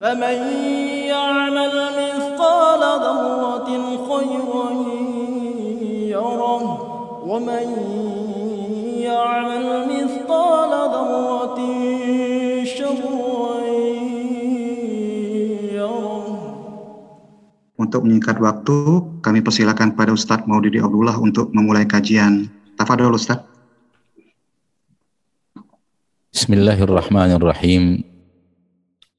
فمن يعمل مثقال ذرة خيرا يره ومن يعمل مثقال ذرة شرا يره Untuk menyingkat waktu, kami persilakan pada Ustadz Maudidi Abdullah untuk memulai kajian. Tafadol Ustadz. Bismillahirrahmanirrahim.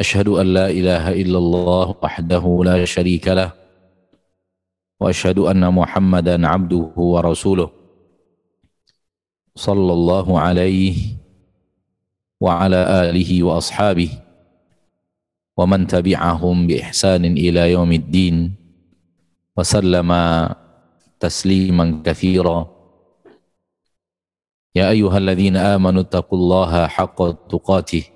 أشهد أن لا إله إلا الله وحده لا شريك له وأشهد أن محمدا عبده ورسوله صلى الله عليه وعلى آله وأصحابه ومن تبعهم بإحسان إلى يوم الدين وسلم تسليما كثيرا. يا أيها الذين آمنوا اتقوا الله حق تقاته.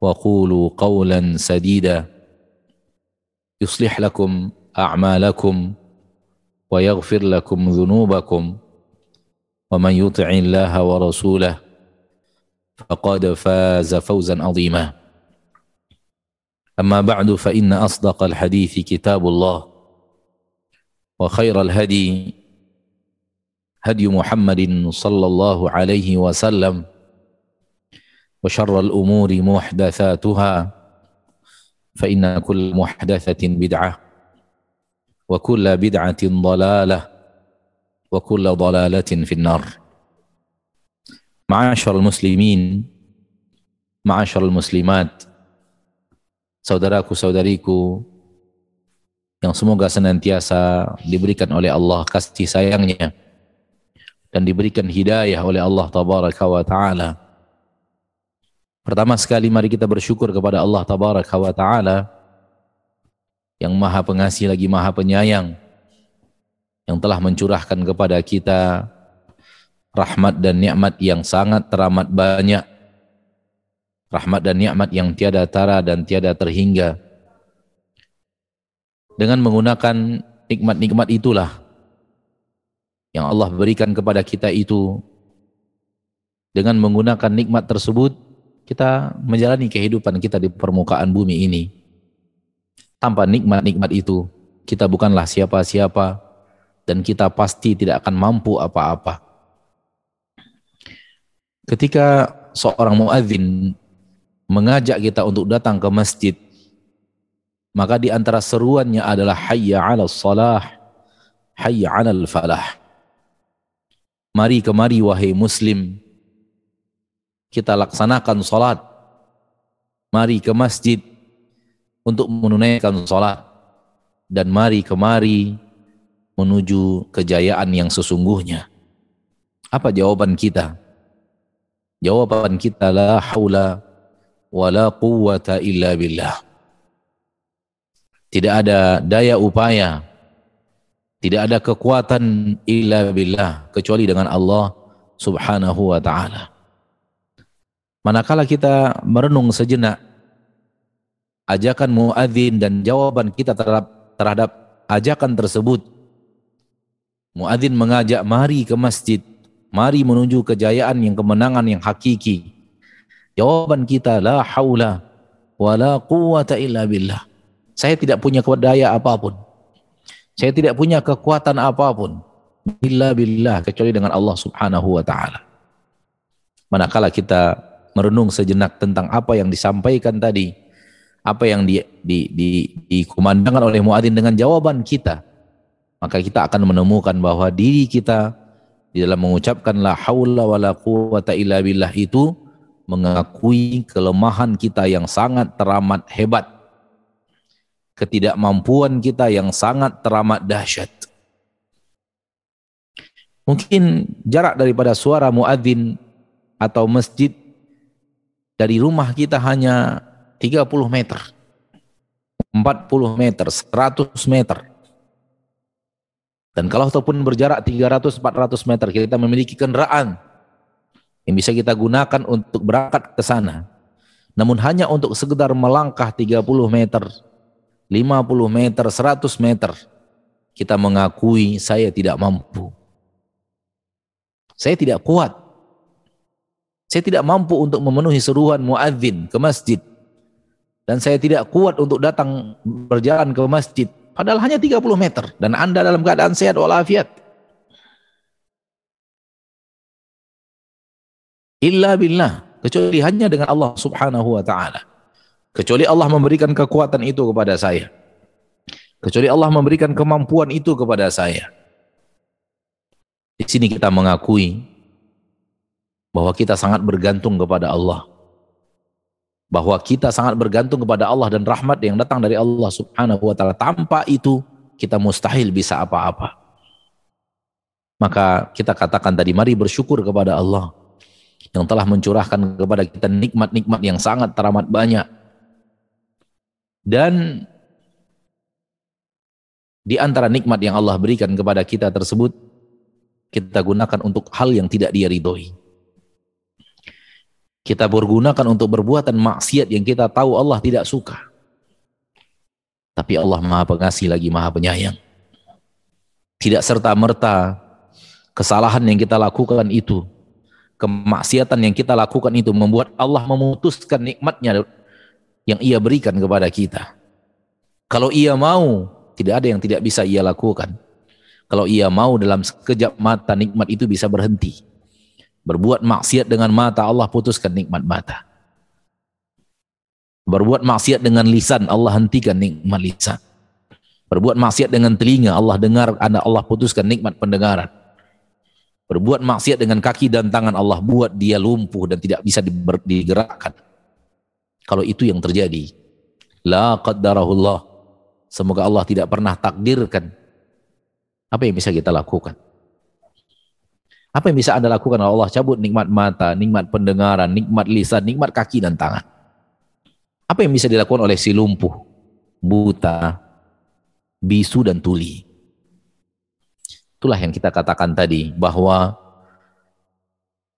وقولوا قولا سديدا. يصلح لكم أعمالكم ويغفر لكم ذنوبكم. ومن يطع الله ورسوله فقد فاز فوزا عظيما. أما بعد فإن أصدق الحديث كتاب الله وخير الهدي هدي محمد صلى الله عليه وسلم. وشر الأمور محدثاتها فإن كل محدثة بدعة وكل بدعة ضلالة وكل ضلالة في النار معاشر المسلمين معاشر المسlimat saudaraku saudariku yang semoga senantiasa diberikan oleh Allah kasih sayangnya dan diberikan hidayah oleh Allah tabaraka wa ta'ala Pertama sekali mari kita bersyukur kepada Allah Tabaraka wa Ta'ala yang maha pengasih lagi maha penyayang yang telah mencurahkan kepada kita rahmat dan nikmat yang sangat teramat banyak. Rahmat dan nikmat yang tiada tara dan tiada terhingga. Dengan menggunakan nikmat-nikmat itulah yang Allah berikan kepada kita itu dengan menggunakan nikmat tersebut kita menjalani kehidupan kita di permukaan bumi ini. Tanpa nikmat-nikmat itu, kita bukanlah siapa-siapa dan kita pasti tidak akan mampu apa-apa. Ketika seorang muadzin mengajak kita untuk datang ke masjid, maka di antara seruannya adalah hayya 'alal salah, hayya 'alal falah. Mari kemari wahai muslim, kita laksanakan sholat. Mari ke masjid untuk menunaikan sholat. Dan mari kemari menuju kejayaan yang sesungguhnya. Apa jawaban kita? Jawaban kita la haula wa la quwwata illa billah. Tidak ada daya upaya, tidak ada kekuatan illa billah kecuali dengan Allah Subhanahu wa taala. Manakala kita merenung sejenak ajakan muadzin dan jawaban kita terhadap, terhadap ajakan tersebut. Muadzin mengajak mari ke masjid, mari menuju kejayaan yang kemenangan yang hakiki. Jawaban kita la haula wala quwata illa billah. Saya tidak punya daya apa pun. Saya tidak punya kekuatan apa pun. Illa billah kecuali dengan Allah Subhanahu wa taala. Manakala kita merenung sejenak tentang apa yang disampaikan tadi apa yang di, di, di, dikumandangkan oleh muadzin dengan jawaban kita, maka kita akan menemukan bahwa diri kita di dalam mengucapkan la haula wala quwata illa billah itu mengakui kelemahan kita yang sangat teramat hebat. Ketidakmampuan kita yang sangat teramat dahsyat. Mungkin jarak daripada suara muadzin atau masjid dari rumah kita hanya 30 meter, 40 meter, 100 meter. Dan kalau ataupun berjarak 300-400 meter, kita memiliki kendaraan yang bisa kita gunakan untuk berangkat ke sana. Namun hanya untuk sekedar melangkah 30 meter, 50 meter, 100 meter, kita mengakui saya tidak mampu. Saya tidak kuat. Saya tidak mampu untuk memenuhi seruan muadzin ke masjid dan saya tidak kuat untuk datang berjalan ke masjid padahal hanya 30 meter dan Anda dalam keadaan sehat walafiat. Illa billah, kecuali hanya dengan Allah Subhanahu wa taala. Kecuali Allah memberikan kekuatan itu kepada saya. Kecuali Allah memberikan kemampuan itu kepada saya. Di sini kita mengakui bahwa kita sangat bergantung kepada Allah bahwa kita sangat bergantung kepada Allah dan rahmat yang datang dari Allah Subhanahu wa taala. Tanpa itu kita mustahil bisa apa-apa. Maka kita katakan tadi mari bersyukur kepada Allah yang telah mencurahkan kepada kita nikmat-nikmat yang sangat teramat banyak. Dan di antara nikmat yang Allah berikan kepada kita tersebut kita gunakan untuk hal yang tidak dia ridhoi kita bergunakan untuk berbuatan maksiat yang kita tahu Allah tidak suka. Tapi Allah Maha Pengasih lagi Maha Penyayang. Tidak serta-merta kesalahan yang kita lakukan itu, kemaksiatan yang kita lakukan itu membuat Allah memutuskan nikmatnya yang ia berikan kepada kita. Kalau ia mau, tidak ada yang tidak bisa ia lakukan. Kalau ia mau dalam sekejap mata nikmat itu bisa berhenti. Berbuat maksiat dengan mata, Allah putuskan nikmat mata. Berbuat maksiat dengan lisan, Allah hentikan nikmat lisan. Berbuat maksiat dengan telinga, Allah dengar, Allah putuskan nikmat pendengaran. Berbuat maksiat dengan kaki dan tangan, Allah buat dia lumpuh dan tidak bisa digerakkan. Kalau itu yang terjadi, la qaddarahullah. Semoga Allah tidak pernah takdirkan. Apa yang bisa kita lakukan? Apa yang bisa Anda lakukan kalau Allah cabut nikmat mata, nikmat pendengaran, nikmat lisan, nikmat kaki dan tangan? Apa yang bisa dilakukan oleh si lumpuh, buta, bisu dan tuli? Itulah yang kita katakan tadi bahwa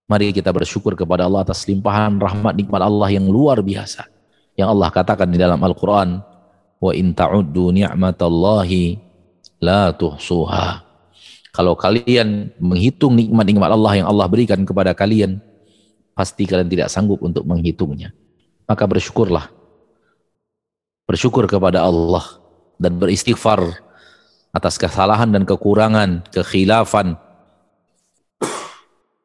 mari kita bersyukur kepada Allah atas limpahan rahmat nikmat Allah yang luar biasa. Yang Allah katakan di dalam Al-Quran, wa in ta'uddu ni'matallahi la tuhsuha. Kalau kalian menghitung nikmat-nikmat Allah yang Allah berikan kepada kalian, pasti kalian tidak sanggup untuk menghitungnya. Maka bersyukurlah. Bersyukur kepada Allah dan beristighfar atas kesalahan dan kekurangan, kekhilafan,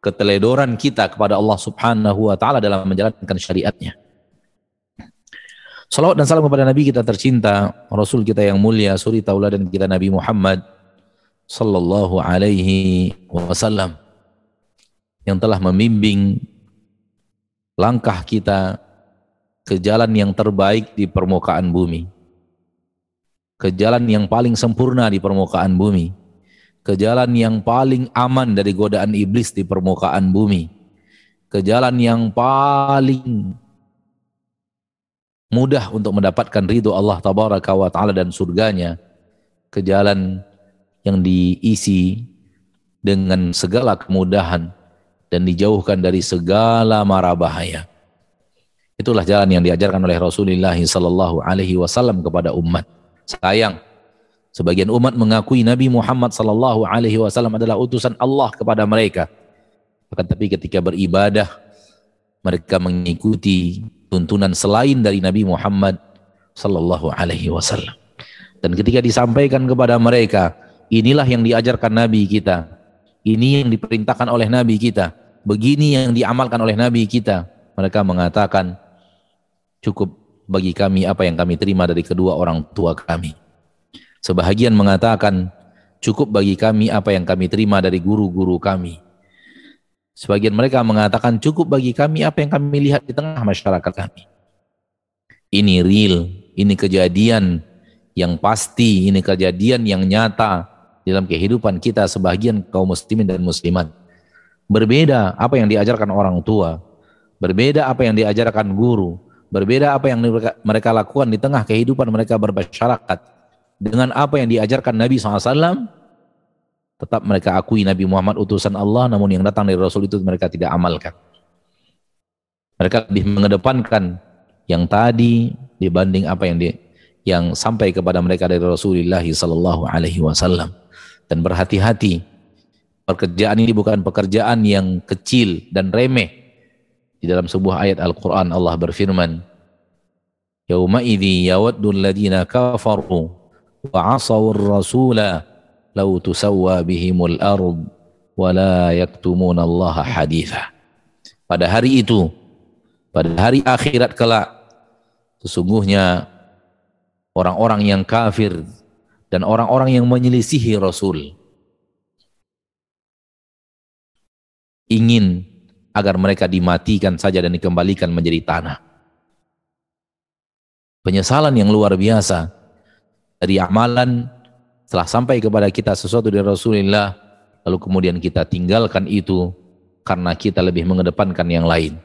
keteledoran kita kepada Allah Subhanahu wa taala dalam menjalankan syariatnya. Salawat dan salam kepada Nabi kita tercinta, Rasul kita yang mulia, suri tauladan kita Nabi Muhammad sallallahu alaihi wasallam yang telah membimbing langkah kita ke jalan yang terbaik di permukaan bumi. Ke jalan yang paling sempurna di permukaan bumi. Ke jalan yang paling aman dari godaan iblis di permukaan bumi. Ke jalan yang paling mudah untuk mendapatkan ridho Allah taala dan surganya. Ke jalan yang diisi dengan segala kemudahan dan dijauhkan dari segala mara bahaya. Itulah jalan yang diajarkan oleh Rasulullah sallallahu alaihi wasallam kepada umat. Sayang, sebagian umat mengakui Nabi Muhammad sallallahu alaihi wasallam adalah utusan Allah kepada mereka. Akan tapi ketika beribadah mereka mengikuti tuntunan selain dari Nabi Muhammad sallallahu alaihi wasallam. Dan ketika disampaikan kepada mereka, Inilah yang diajarkan Nabi kita. Ini yang diperintahkan oleh Nabi kita. Begini yang diamalkan oleh Nabi kita. Mereka mengatakan, cukup bagi kami apa yang kami terima dari kedua orang tua kami. Sebahagian mengatakan cukup bagi kami apa yang kami terima dari guru-guru kami. Sebagian mereka mengatakan cukup bagi kami apa yang kami lihat di tengah masyarakat kami. Ini real, ini kejadian yang pasti, ini kejadian yang nyata dalam kehidupan kita sebagian kaum muslimin dan muslimat. Berbeda apa yang diajarkan orang tua, berbeda apa yang diajarkan guru, berbeda apa yang mereka lakukan di tengah kehidupan mereka bermasyarakat. Dengan apa yang diajarkan Nabi SAW tetap mereka akui Nabi Muhammad utusan Allah namun yang datang dari Rasul itu mereka tidak amalkan. Mereka lebih mengedepankan yang tadi dibanding apa yang di, yang sampai kepada mereka dari Rasulullah sallallahu alaihi wasallam dan berhati-hati pekerjaan ini bukan pekerjaan yang kecil dan remeh di dalam sebuah ayat Al-Quran Allah berfirman, Yawma idhi yawaddu alladhina kafaru wa asawu rasula law tusawwa bihimul ard wa la yaktumuna Allah. Pada hari itu, pada hari akhirat kelak, sesungguhnya orang-orang yang kafir dan orang-orang yang menyelisihi Rasul ingin agar mereka dimatikan saja dan dikembalikan menjadi tanah. Penyesalan yang luar biasa dari amalan setelah sampai kepada kita sesuatu dari Rasulullah lalu kemudian kita tinggalkan itu karena kita lebih mengedepankan yang lain.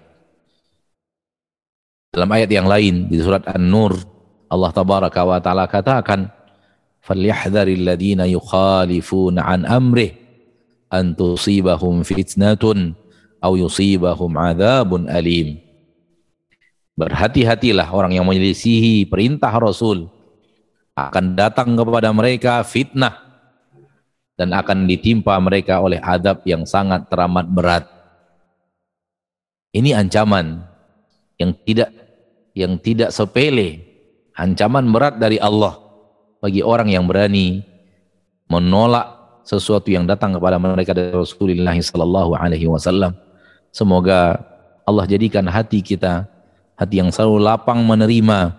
Dalam ayat yang lain di surat An-Nur Allah tabaraka wa taala katakan Berhati-hatilah orang yang menyelisihi perintah Rasul. Akan datang kepada mereka fitnah. Dan akan ditimpa mereka oleh adab yang sangat teramat berat. Ini ancaman yang tidak yang tidak sepele, ancaman berat dari Allah bagi orang yang berani menolak sesuatu yang datang kepada mereka dari Rasulullah sallallahu alaihi wasallam Semoga Allah jadikan hati kita hati yang selalu lapang menerima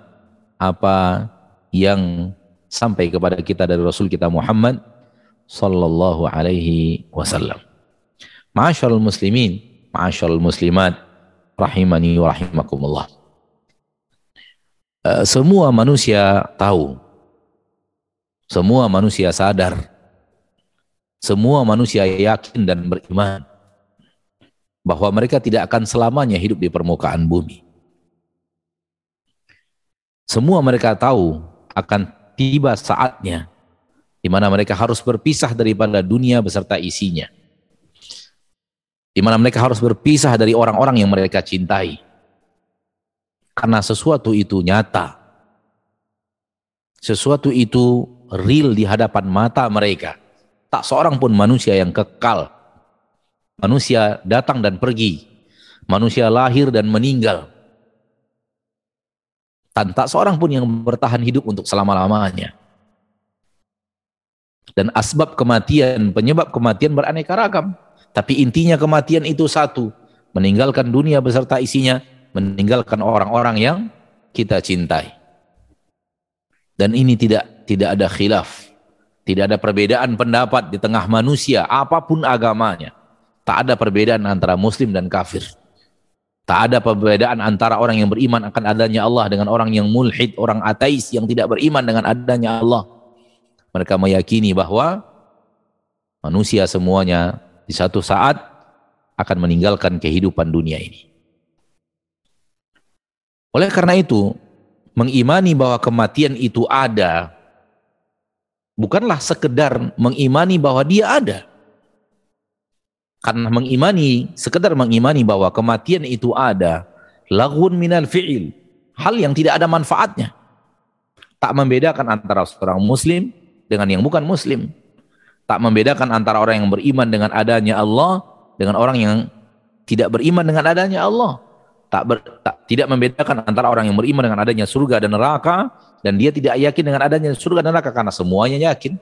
apa yang sampai kepada kita dari Rasul kita Muhammad sallallahu alaihi wasallam. Ma'asyiral muslimin, ma'asyiral muslimat, rahimani wa rahimakumullah. Uh, semua manusia tahu, semua manusia sadar, semua manusia yakin dan beriman bahwa mereka tidak akan selamanya hidup di permukaan bumi. Semua mereka tahu akan tiba saatnya di mana mereka harus berpisah daripada dunia beserta isinya. Di mana mereka harus berpisah dari orang-orang yang mereka cintai. Karena sesuatu itu nyata. Sesuatu itu real di hadapan mata mereka. Tak seorang pun manusia yang kekal Manusia datang dan pergi. Manusia lahir dan meninggal. Dan tak seorang pun yang bertahan hidup untuk selama-lamanya. Dan asbab kematian, penyebab kematian beraneka ragam. Tapi intinya kematian itu satu. Meninggalkan dunia beserta isinya. Meninggalkan orang-orang yang kita cintai. Dan ini tidak tidak ada khilaf. Tidak ada perbedaan pendapat di tengah manusia, apa pun agamanya. Tak ada perbedaan antara muslim dan kafir. Tak ada perbedaan antara orang yang beriman akan adanya Allah dengan orang yang mulhid, orang ateis yang tidak beriman dengan adanya Allah. Mereka meyakini bahwa manusia semuanya di satu saat akan meninggalkan kehidupan dunia ini. Oleh karena itu, mengimani bahwa kematian itu ada bukanlah sekedar mengimani bahwa dia ada. Karena mengimani, sekedar mengimani bahwa kematian itu ada, lagun minal fi'il, hal yang tidak ada manfaatnya. Tak membedakan antara seorang muslim dengan yang bukan muslim. Tak membedakan antara orang yang beriman dengan adanya Allah dengan orang yang tidak beriman dengan adanya Allah. Tak, ber, tak tidak membedakan antara orang yang beriman dengan adanya surga dan neraka dan dia tidak yakin dengan adanya surga dan neraka karena semuanya yakin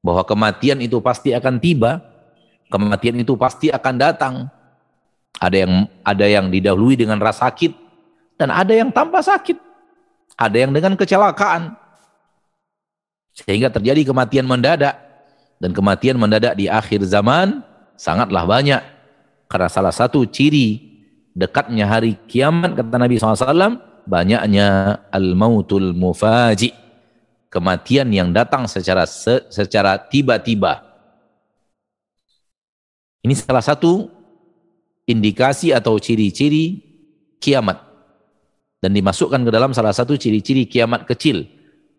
bahwa kematian itu pasti akan tiba Kematian itu pasti akan datang. Ada yang ada yang didahului dengan rasa sakit dan ada yang tanpa sakit. ada yang dengan kecelakaan. Sehingga terjadi kematian mendadak. Dan kematian mendadak di akhir zaman sangatlah banyak. Karena salah satu ciri dekatnya hari kiamat, kata Nabi SAW, banyaknya al-mautul mufaji. Kematian yang datang secara secara tiba-tiba. Ini salah satu indikasi atau ciri-ciri kiamat dan dimasukkan ke dalam salah satu ciri-ciri kiamat kecil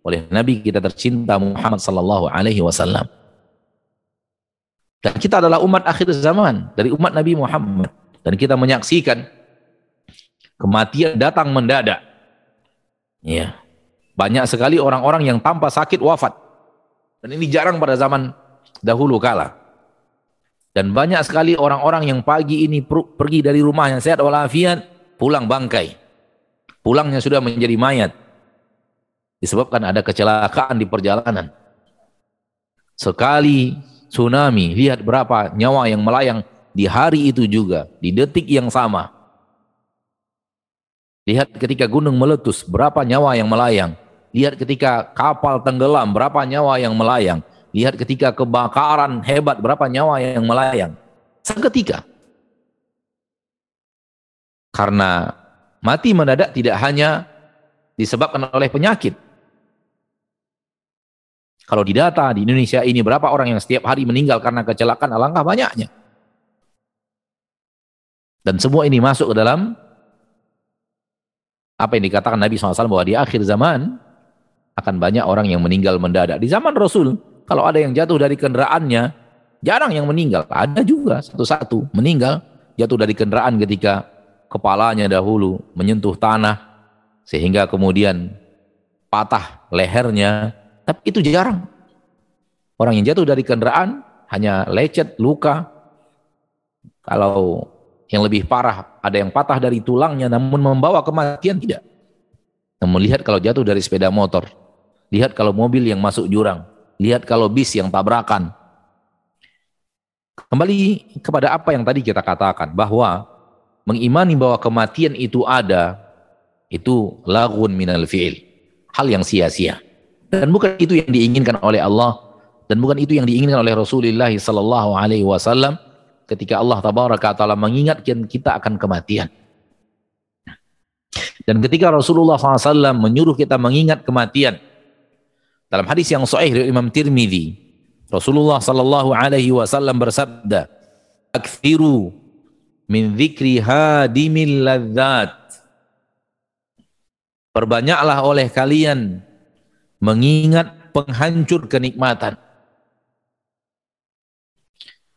oleh Nabi kita tercinta Muhammad sallallahu alaihi wasallam. Dan kita adalah umat akhir zaman dari umat Nabi Muhammad dan kita menyaksikan kematian datang mendadak. Ya. Banyak sekali orang-orang yang tanpa sakit wafat. Dan ini jarang pada zaman dahulu kala. Dan banyak sekali orang-orang yang pagi ini pergi dari rumahnya sehat walafiat, pulang bangkai pulangnya sudah menjadi mayat disebabkan ada kecelakaan di perjalanan sekali tsunami lihat berapa nyawa yang melayang di hari itu juga di detik yang sama lihat ketika gunung meletus berapa nyawa yang melayang. Lihat ketika kapal tenggelam berapa nyawa yang melayang. Lihat ketika kebakaran hebat berapa nyawa yang melayang. Seketika. Karena Mati mendadak tidak hanya disebabkan oleh penyakit. Kalau di data di Indonesia ini berapa orang yang setiap hari meninggal karena kecelakaan? Alangkah banyaknya. Dan semua ini masuk ke dalam apa yang dikatakan Nabi SAW bahwa di akhir zaman akan banyak orang yang meninggal mendadak. Di zaman Rasul, kalau ada yang jatuh dari kendaraannya, jarang yang meninggal. Ada juga satu-satu meninggal jatuh dari kendaraan ketika kepalanya dahulu menyentuh tanah sehingga kemudian patah lehernya tapi itu jarang orang yang jatuh dari kendaraan hanya lecet luka kalau yang lebih parah ada yang patah dari tulangnya namun membawa kematian tidak. Namun lihat kalau jatuh dari sepeda motor. Lihat kalau mobil yang masuk jurang. Lihat kalau bis yang tabrakan. Kembali kepada apa yang tadi kita katakan bahwa mengimani bahwa kematian itu ada, itu lagun minal fi'il. Hal yang sia-sia. Dan bukan itu yang diinginkan oleh Allah dan bukan itu yang diinginkan oleh Rasulullah sallallahu alaihi wasallam ketika Allah tabaraka taala mengingatkan kita akan kematian. Dan ketika Rasulullah SAW menyuruh kita mengingat kematian dalam hadis yang sahih dari Imam Tirmidzi, Rasulullah sallallahu alaihi wasallam bersabda, "Aktsiru min dzikri hadimil ladzat Perbanyaklah oleh kalian mengingat penghancur kenikmatan.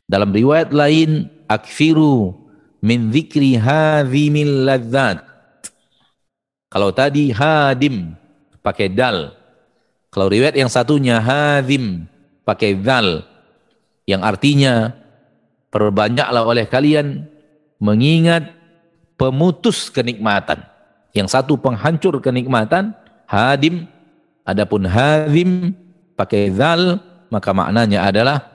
Dalam riwayat lain, akfiru min dzikri hadimil ladzat. Kalau tadi hadim pakai dal. Kalau riwayat yang satunya hadim pakai dal. Yang artinya perbanyaklah oleh kalian mengingat pemutus kenikmatan. Yang satu penghancur kenikmatan, hadim, adapun hadim pakai zal, maka maknanya adalah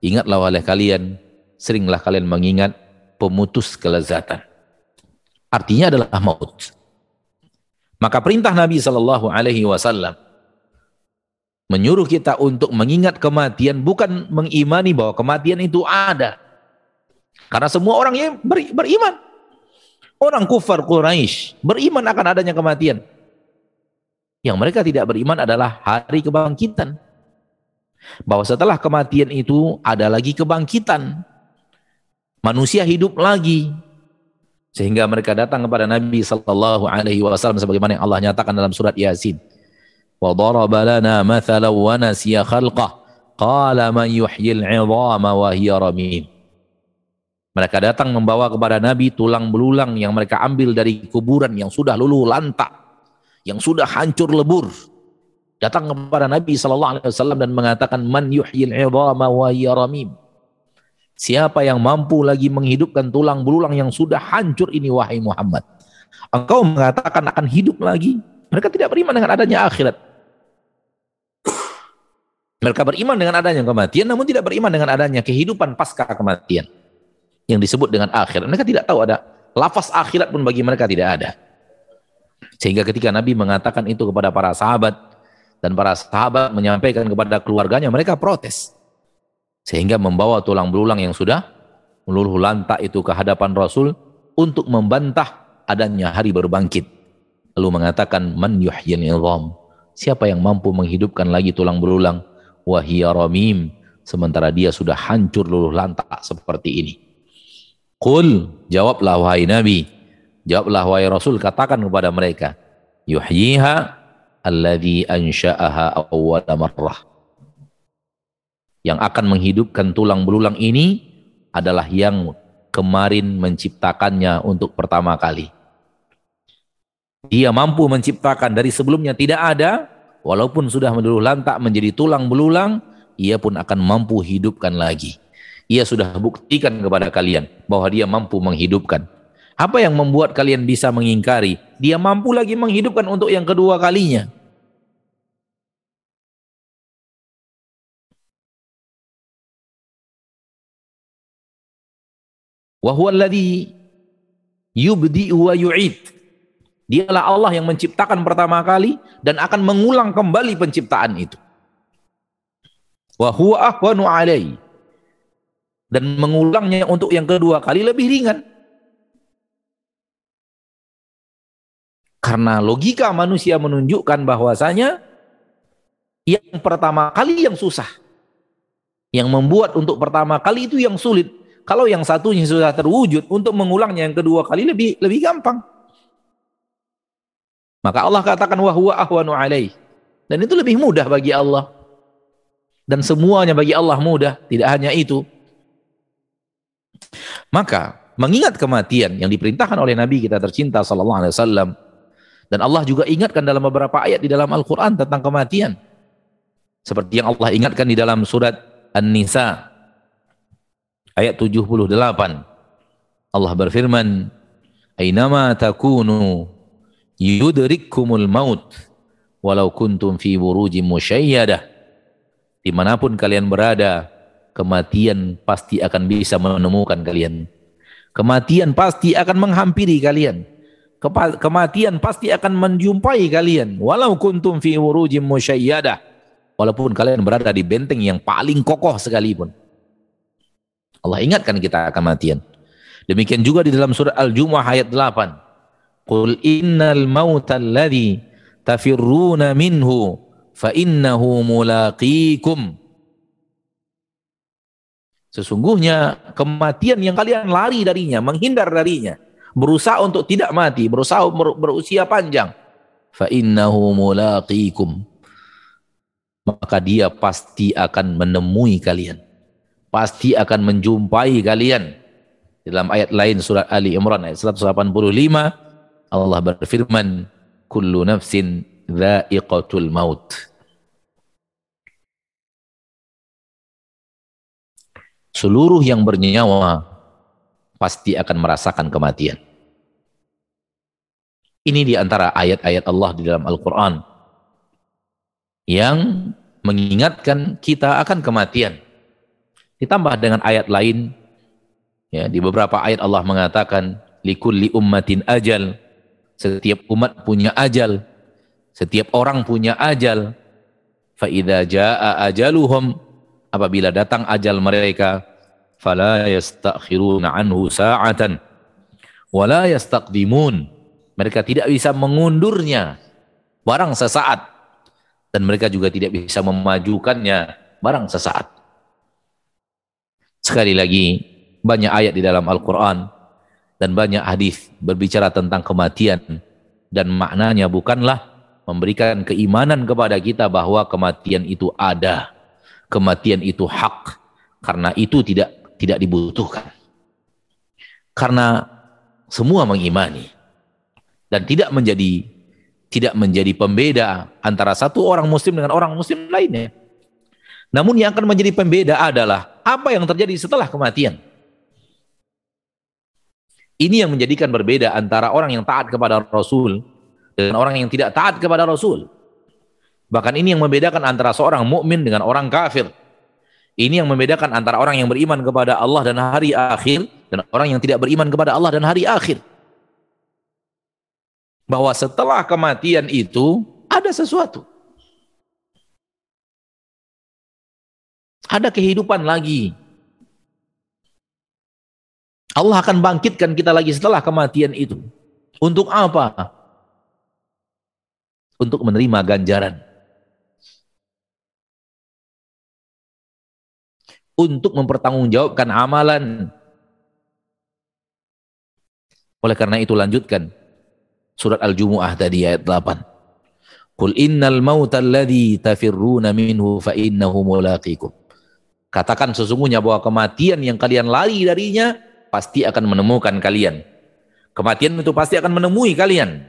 ingatlah oleh kalian, seringlah kalian mengingat pemutus kelezatan. Artinya adalah maut. Maka perintah Nabi Shallallahu Alaihi Wasallam menyuruh kita untuk mengingat kematian bukan mengimani bahwa kematian itu ada, karena semua orang yang ber, beriman. Orang kufar Quraisy beriman akan adanya kematian. Yang mereka tidak beriman adalah hari kebangkitan. Bahwa setelah kematian itu ada lagi kebangkitan. Manusia hidup lagi. Sehingga mereka datang kepada Nabi sallallahu alaihi wasallam sebagaimana yang Allah nyatakan dalam surat Yasin. Wa daraba lana mathalan wa nasiya khalqah. Qala man yuhyil 'idhama wa hiya ramim. Mereka datang membawa kepada Nabi tulang belulang yang mereka ambil dari kuburan yang sudah luluh lantak, yang sudah hancur lebur. Datang kepada Nabi SAW dan mengatakan, Man yuhyil idhama wa yaramim. Siapa yang mampu lagi menghidupkan tulang belulang yang sudah hancur ini wahai Muhammad. Engkau mengatakan akan hidup lagi. Mereka tidak beriman dengan adanya akhirat. Mereka beriman dengan adanya kematian, namun tidak beriman dengan adanya kehidupan pasca kematian yang disebut dengan akhirat. Mereka tidak tahu ada lafaz akhirat pun bagi mereka tidak ada. Sehingga ketika Nabi mengatakan itu kepada para sahabat dan para sahabat menyampaikan kepada keluarganya, mereka protes. Sehingga membawa tulang belulang yang sudah meluluh lantak itu ke hadapan Rasul untuk membantah adanya hari berbangkit. Lalu mengatakan, Man yuhyin ilham. Siapa yang mampu menghidupkan lagi tulang belulang? Wahia ramim. Sementara dia sudah hancur luluh lantak seperti ini. Qul, jawablah wahai Nabi, Jawablah wahai Rasul katakan kepada mereka, yuhyiha alladhi ansha'aha awwala marrah. Yang akan menghidupkan tulang belulang ini adalah yang kemarin menciptakannya untuk pertama kali. Dia mampu menciptakan dari sebelumnya tidak ada, walaupun sudah meluluh lantak menjadi tulang belulang, ia pun akan mampu hidupkan lagi. Ia sudah buktikan kepada kalian bahwa dia mampu menghidupkan. Apa yang membuat kalian bisa mengingkari? Dia mampu lagi menghidupkan untuk yang kedua kalinya. Dialah Allah yang menciptakan pertama kali dan akan mengulang kembali penciptaan itu. Dan mengulangnya untuk yang kedua kali lebih ringan. Karena logika manusia menunjukkan bahwasanya yang pertama kali yang susah. Yang membuat untuk pertama kali itu yang sulit. Kalau yang satunya sudah terwujud, untuk mengulangnya yang kedua kali lebih lebih gampang. Maka Allah katakan wahwa ahwanu alaih. Dan itu lebih mudah bagi Allah. Dan semuanya bagi Allah mudah, tidak hanya itu. Maka mengingat kematian yang diperintahkan oleh Nabi kita tercinta sallallahu alaihi wasallam dan Allah juga ingatkan dalam beberapa ayat di dalam Al-Quran tentang kematian. Seperti yang Allah ingatkan di dalam surat An-Nisa ayat 78. Allah berfirman, Aynama takunu yudrikkumul maut walau kuntum fi burujim musyayyadah. Di mana pun kalian berada, kematian pasti akan bisa menemukan kalian. Kematian pasti akan menghampiri kalian kematian pasti akan menjumpai kalian. Walau kuntum fi wurujim musyayyadah. Walaupun kalian berada di benteng yang paling kokoh sekalipun. Allah ingatkan kita kematian. Demikian juga di dalam surat Al-Jumu'ah ayat 8 Qul innal mauta alladhi tafirruna minhu fa innahu mulaqikum. Sesungguhnya kematian yang kalian lari darinya, menghindar darinya, berusaha untuk tidak mati, berusaha berusia panjang. Fa innahu mulaqikum. Maka dia pasti akan menemui kalian. Pasti akan menjumpai kalian. Dalam ayat lain surat Ali Imran ayat 185 Allah berfirman kullu nafsin dha'iqatul maut. Seluruh yang bernyawa pasti akan merasakan kematian. Ini di antara ayat-ayat Allah di dalam Al-Quran yang mengingatkan kita akan kematian. Ditambah dengan ayat lain, ya di beberapa ayat Allah mengatakan, likulli ummatin ajal, setiap umat punya ajal, setiap orang punya ajal. Fa'idha ja'a ajaluhum, apabila datang ajal mereka, fala yastakhiruna anhu sa'atan. Wala yastaqdimun. Mereka tidak bisa mengundurnya barang sesaat. Dan mereka juga tidak bisa memajukannya barang sesaat. Sekali lagi banyak ayat di dalam Al-Qur'an dan banyak hadis berbicara tentang kematian. Dan maknanya bukanlah memberikan keimanan kepada kita bahwa kematian itu ada. Kematian itu hak. Karena itu tidak tidak dibutuhkan. Karena semua mengimani dan tidak menjadi tidak menjadi pembeda antara satu orang muslim dengan orang muslim lainnya. Namun yang akan menjadi pembeda adalah apa yang terjadi setelah kematian. Ini yang menjadikan berbeda antara orang yang taat kepada Rasul dengan orang yang tidak taat kepada Rasul. Bahkan ini yang membedakan antara seorang mukmin dengan orang kafir. Ini yang membedakan antara orang yang beriman kepada Allah dan hari akhir dan orang yang tidak beriman kepada Allah dan hari akhir. bahwa setelah kematian itu ada sesuatu. Ada kehidupan lagi. Allah akan bangkitkan kita lagi setelah kematian itu. Untuk apa? Untuk menerima ganjaran. Untuk mempertanggungjawabkan amalan. Oleh karena itu lanjutkan surat Al-Jumu'ah tadi ayat 8. Qul innal mauta alladhi tafirruna minhu fa innahu mulaqikum. Katakan sesungguhnya bahwa kematian yang kalian lari darinya pasti akan menemukan kalian. Kematian itu pasti akan menemui kalian.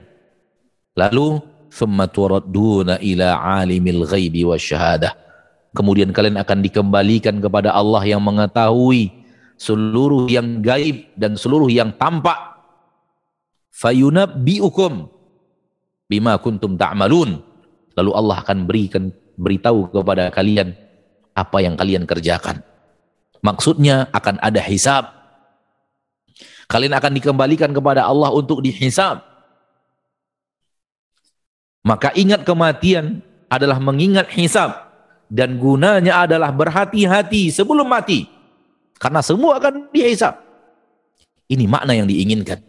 Lalu thumma turadduna ila alimil ghaibi wasyahadah. Kemudian kalian akan dikembalikan kepada Allah yang mengetahui seluruh yang gaib dan seluruh yang tampak fayunabbiukum bima kuntum ta'malun. Lalu Allah akan berikan beritahu kepada kalian apa yang kalian kerjakan. Maksudnya akan ada hisab. Kalian akan dikembalikan kepada Allah untuk dihisab. Maka ingat kematian adalah mengingat hisab dan gunanya adalah berhati-hati sebelum mati. Karena semua akan dihisab. Ini makna yang diinginkan.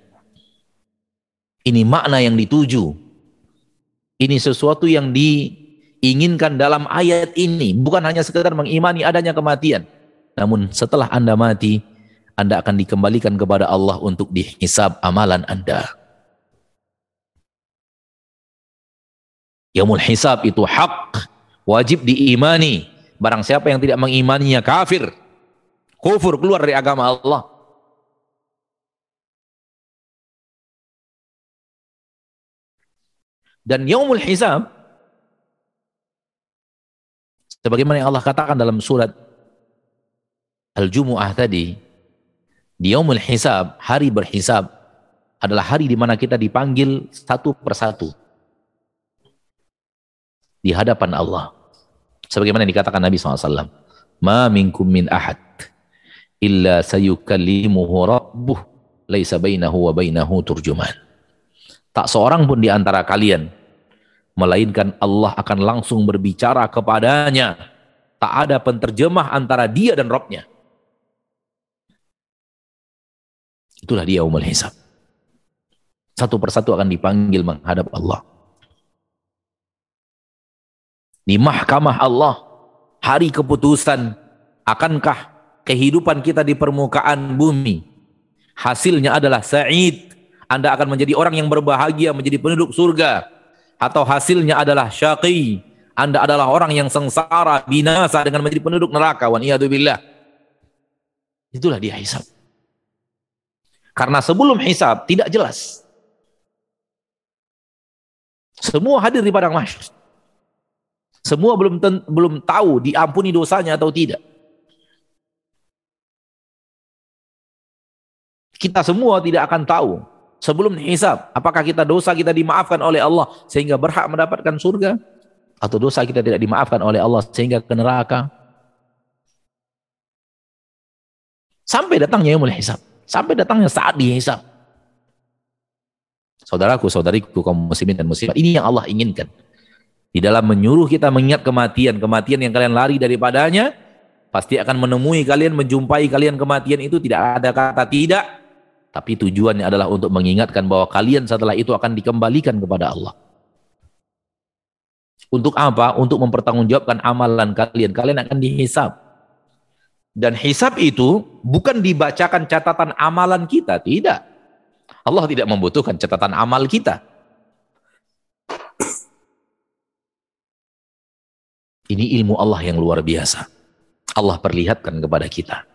Ini makna yang dituju. Ini sesuatu yang diinginkan dalam ayat ini. Bukan hanya sekedar mengimani adanya kematian. Namun setelah Anda mati, Anda akan dikembalikan kepada Allah untuk dihisab amalan Anda. Yaumul hisab itu hak, wajib diimani. Barang siapa yang tidak mengimaninya kafir. Kufur keluar dari agama Allah. Dan yaumul hisab sebagaimana yang Allah katakan dalam surat Al-Jumu'ah tadi, di yaumul hisab, hari berhisab adalah hari di mana kita dipanggil satu persatu di hadapan Allah. Sebagaimana dikatakan Nabi SAW, Ma minkum min ahad illa sayukallimuhu rabbuh laisa bainahu wa bainahu turjuman. Tak seorang pun di antara kalian, melainkan Allah akan langsung berbicara kepadanya. Tak ada penterjemah antara dia dan Robnya. Itulah dia umul hisab. Satu persatu akan dipanggil menghadap Allah. Di mahkamah Allah, hari keputusan, akankah kehidupan kita di permukaan bumi, hasilnya adalah sa'id, anda akan menjadi orang yang berbahagia, menjadi penduduk surga. Atau hasilnya adalah syaqi. Anda adalah orang yang sengsara, binasa dengan menjadi penduduk neraka. Wa billah. Itulah dia hisab. Karena sebelum hisab tidak jelas. Semua hadir di padang mahsyar. Semua belum belum tahu diampuni dosanya atau tidak. Kita semua tidak akan tahu sebelum hisab, apakah kita dosa kita dimaafkan oleh Allah sehingga berhak mendapatkan surga atau dosa kita tidak dimaafkan oleh Allah sehingga ke neraka? Sampai datangnya yang mulai hisab, sampai datangnya saat dihisab. Saudaraku, saudariku, kaum muslimin dan muslimat, ini yang Allah inginkan. Di dalam menyuruh kita mengingat kematian, kematian yang kalian lari daripadanya, pasti akan menemui kalian, menjumpai kalian kematian itu tidak ada kata tidak, tapi tujuannya adalah untuk mengingatkan bahwa kalian setelah itu akan dikembalikan kepada Allah. Untuk apa? Untuk mempertanggungjawabkan amalan kalian. Kalian akan dihisap. Dan hisap itu bukan dibacakan catatan amalan kita. Tidak. Allah tidak membutuhkan catatan amal kita. Ini ilmu Allah yang luar biasa. Allah perlihatkan kepada kita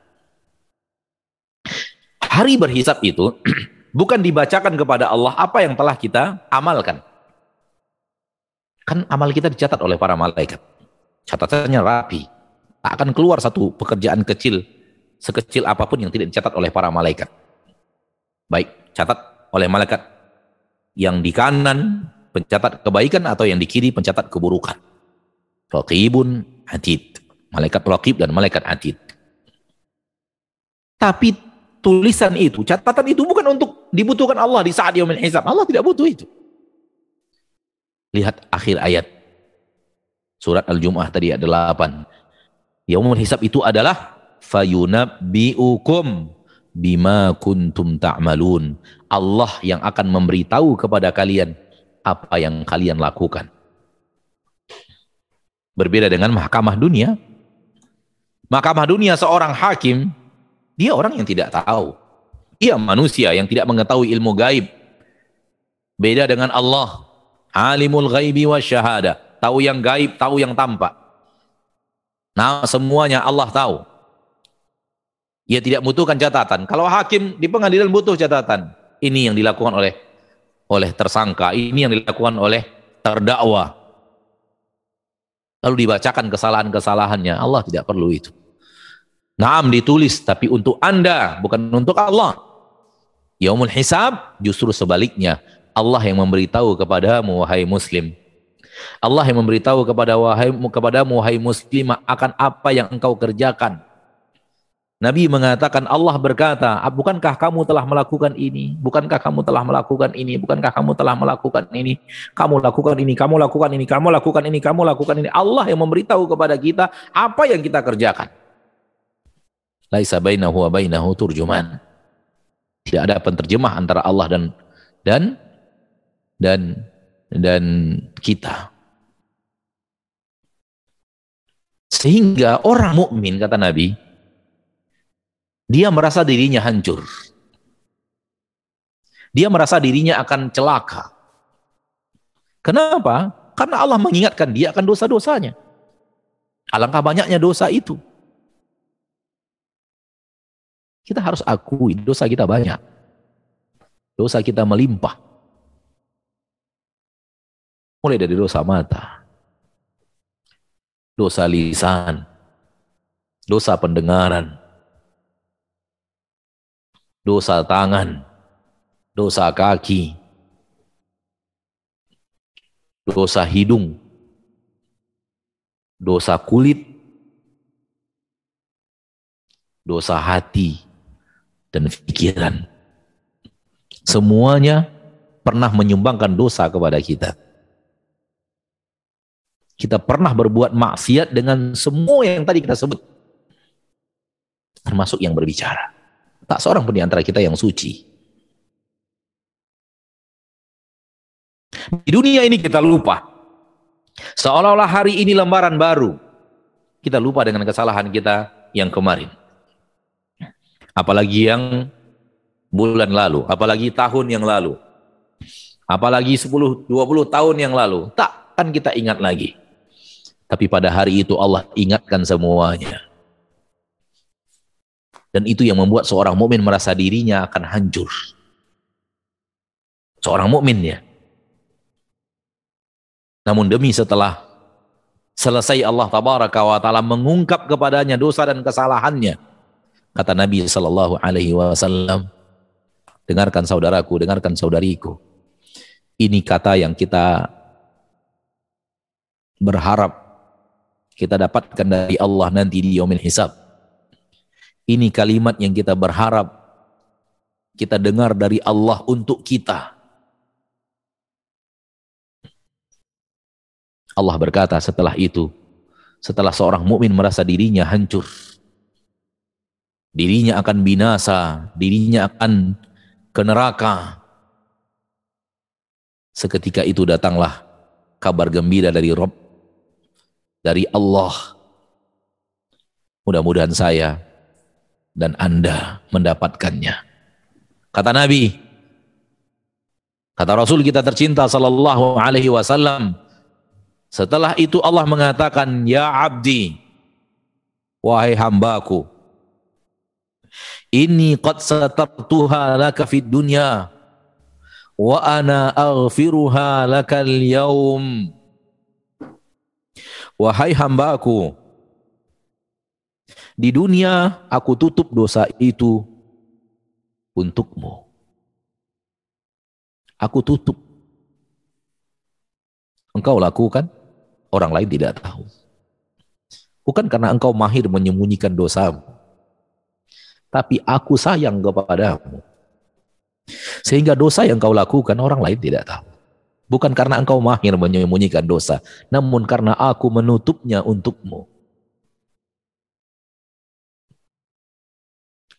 hari berhisap itu bukan dibacakan kepada Allah apa yang telah kita amalkan. Kan amal kita dicatat oleh para malaikat. Catatannya rapi. Tak akan keluar satu pekerjaan kecil, sekecil apa pun yang tidak dicatat oleh para malaikat. Baik, catat oleh malaikat yang di kanan pencatat kebaikan atau yang di kiri pencatat keburukan. Raqibun atid. Malaikat raqib dan malaikat atid. Tapi tulisan itu, catatan itu bukan untuk dibutuhkan Allah di saat yaumil hisab. Allah tidak butuh itu. Lihat akhir ayat. Surat Al-Jum'ah tadi ada 8. Yaumul hisab itu adalah fayunabbi'ukum bima kuntum ta'malun. Allah yang akan memberitahu kepada kalian apa yang kalian lakukan. Berbeda dengan mahkamah dunia. Mahkamah dunia seorang hakim, dia orang yang tidak tahu. Dia manusia yang tidak mengetahui ilmu gaib. Beda dengan Allah. Alimul ghaibi wa syahada. Tahu yang gaib, tahu yang tampak. Nah, semuanya Allah tahu. Ia tidak butuhkan catatan. Kalau hakim di pengadilan butuh catatan. Ini yang dilakukan oleh oleh tersangka, ini yang dilakukan oleh terdakwa. Lalu dibacakan kesalahan-kesalahannya. Allah tidak perlu itu. Naam ditulis tapi untuk Anda bukan untuk Allah. Yaumul hisab justru sebaliknya. Allah yang memberitahu kepadamu wahai muslim. Allah yang memberitahu kepada wahai kepadamu wahai muslimah akan apa yang engkau kerjakan. Nabi mengatakan Allah berkata, ah, bukankah kamu telah melakukan ini? Bukankah kamu telah melakukan ini? Bukankah kamu telah melakukan ini? Kamu lakukan ini, kamu lakukan ini, kamu lakukan ini, kamu lakukan ini. Allah yang memberitahu kepada kita apa yang kita kerjakan laisa bainahu wa bainahu turjuman. Tidak ada penterjemah antara Allah dan dan dan dan kita. Sehingga orang mukmin kata Nabi, dia merasa dirinya hancur. Dia merasa dirinya akan celaka. Kenapa? Karena Allah mengingatkan dia akan dosa-dosanya. Alangkah banyaknya dosa itu. Kita harus akui dosa kita banyak. Dosa kita melimpah. Mulai dari dosa mata, dosa lisan, dosa pendengaran, dosa tangan, dosa kaki, dosa hidung, dosa kulit, dosa hati, dan pikiran. Semuanya pernah menyumbangkan dosa kepada kita. Kita pernah berbuat maksiat dengan semua yang tadi kita sebut. Termasuk yang berbicara. Tak seorang pun di antara kita yang suci. Di dunia ini kita lupa. Seolah-olah hari ini lembaran baru. Kita lupa dengan kesalahan kita yang kemarin apalagi yang bulan lalu, apalagi tahun yang lalu, apalagi 10, 20 tahun yang lalu, tak kan kita ingat lagi. Tapi pada hari itu Allah ingatkan semuanya. Dan itu yang membuat seorang mukmin merasa dirinya akan hancur. Seorang mukmin ya. Namun demi setelah selesai Allah tabaraka wa taala mengungkap kepadanya dosa dan kesalahannya, Kata Nabi Shallallahu Alaihi Wasallam, dengarkan saudaraku, dengarkan saudariku. Ini kata yang kita berharap kita dapatkan dari Allah nanti di yaumil hisab. Ini kalimat yang kita berharap kita dengar dari Allah untuk kita. Allah berkata setelah itu, setelah seorang mukmin merasa dirinya hancur, dirinya akan binasa, dirinya akan ke neraka. Seketika itu datanglah kabar gembira dari Rob, dari Allah. Mudah-mudahan saya dan Anda mendapatkannya. Kata Nabi, kata Rasul kita tercinta sallallahu alaihi wasallam, setelah itu Allah mengatakan, "Ya abdi, wahai hambaku, Inni qad satartuha laka fid dunya wa ana aghfiruha lakal yaum. Wahai hambaku, di dunia aku tutup dosa itu untukmu. Aku tutup. Engkau lakukan, orang lain tidak tahu. Bukan karena engkau mahir menyembunyikan dosamu tapi aku sayang kepadamu. Sehingga dosa yang kau lakukan orang lain tidak tahu. Bukan karena engkau mahir menyembunyikan dosa, namun karena aku menutupnya untukmu.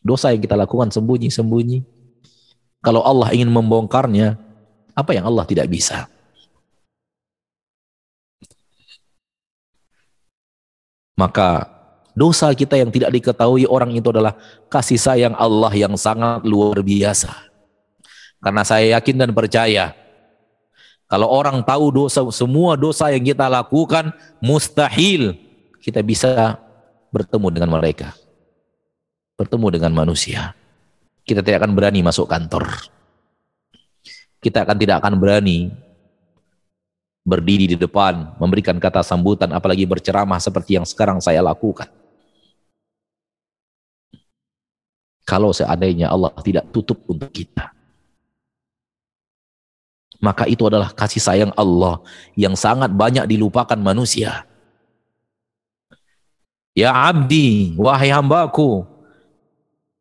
Dosa yang kita lakukan sembunyi-sembunyi. Kalau Allah ingin membongkarnya, apa yang Allah tidak bisa? Maka dosa kita yang tidak diketahui orang itu adalah kasih sayang Allah yang sangat luar biasa. Karena saya yakin dan percaya kalau orang tahu dosa semua dosa yang kita lakukan mustahil kita bisa bertemu dengan mereka. Bertemu dengan manusia. Kita tidak akan berani masuk kantor. Kita akan tidak akan berani berdiri di depan, memberikan kata sambutan, apalagi berceramah seperti yang sekarang saya lakukan. Kalau seandainya Allah tidak tutup untuk kita. Maka itu adalah kasih sayang Allah yang sangat banyak dilupakan manusia. Ya abdi, wahai hambaku,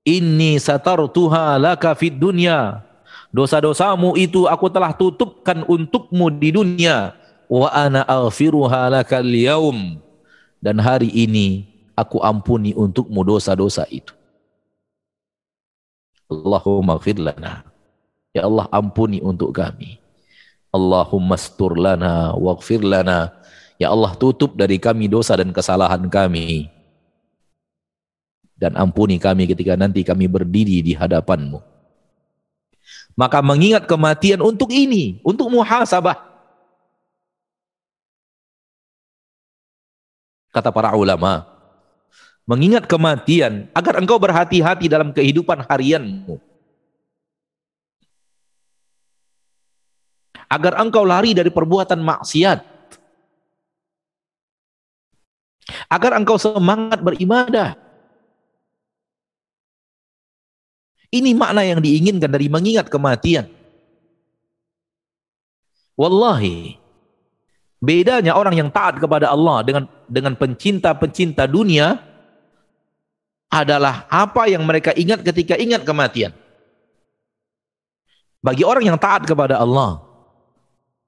ini satartuha laka fid dunya Dosa-dosamu itu aku telah tutupkan untukmu di dunia. Wa ana aghfiruha lakal yaum. Dan hari ini aku ampuni untukmu dosa-dosa itu. Allahumma gfir lana. Ya Allah ampuni untuk kami. Allahumma stur lana waghfir lana. Ya Allah tutup dari kami dosa dan kesalahan kami. Dan ampuni kami ketika nanti kami berdiri di hadapanmu. Maka mengingat kematian untuk ini, untuk muhasabah. Kata para ulama, mengingat kematian agar engkau berhati-hati dalam kehidupan harianmu. Agar engkau lari dari perbuatan maksiat. Agar engkau semangat beribadah. Ini makna yang diinginkan dari mengingat kematian. Wallahi, bedanya orang yang taat kepada Allah dengan dengan pencinta-pencinta dunia adalah apa yang mereka ingat ketika ingat kematian. Bagi orang yang taat kepada Allah,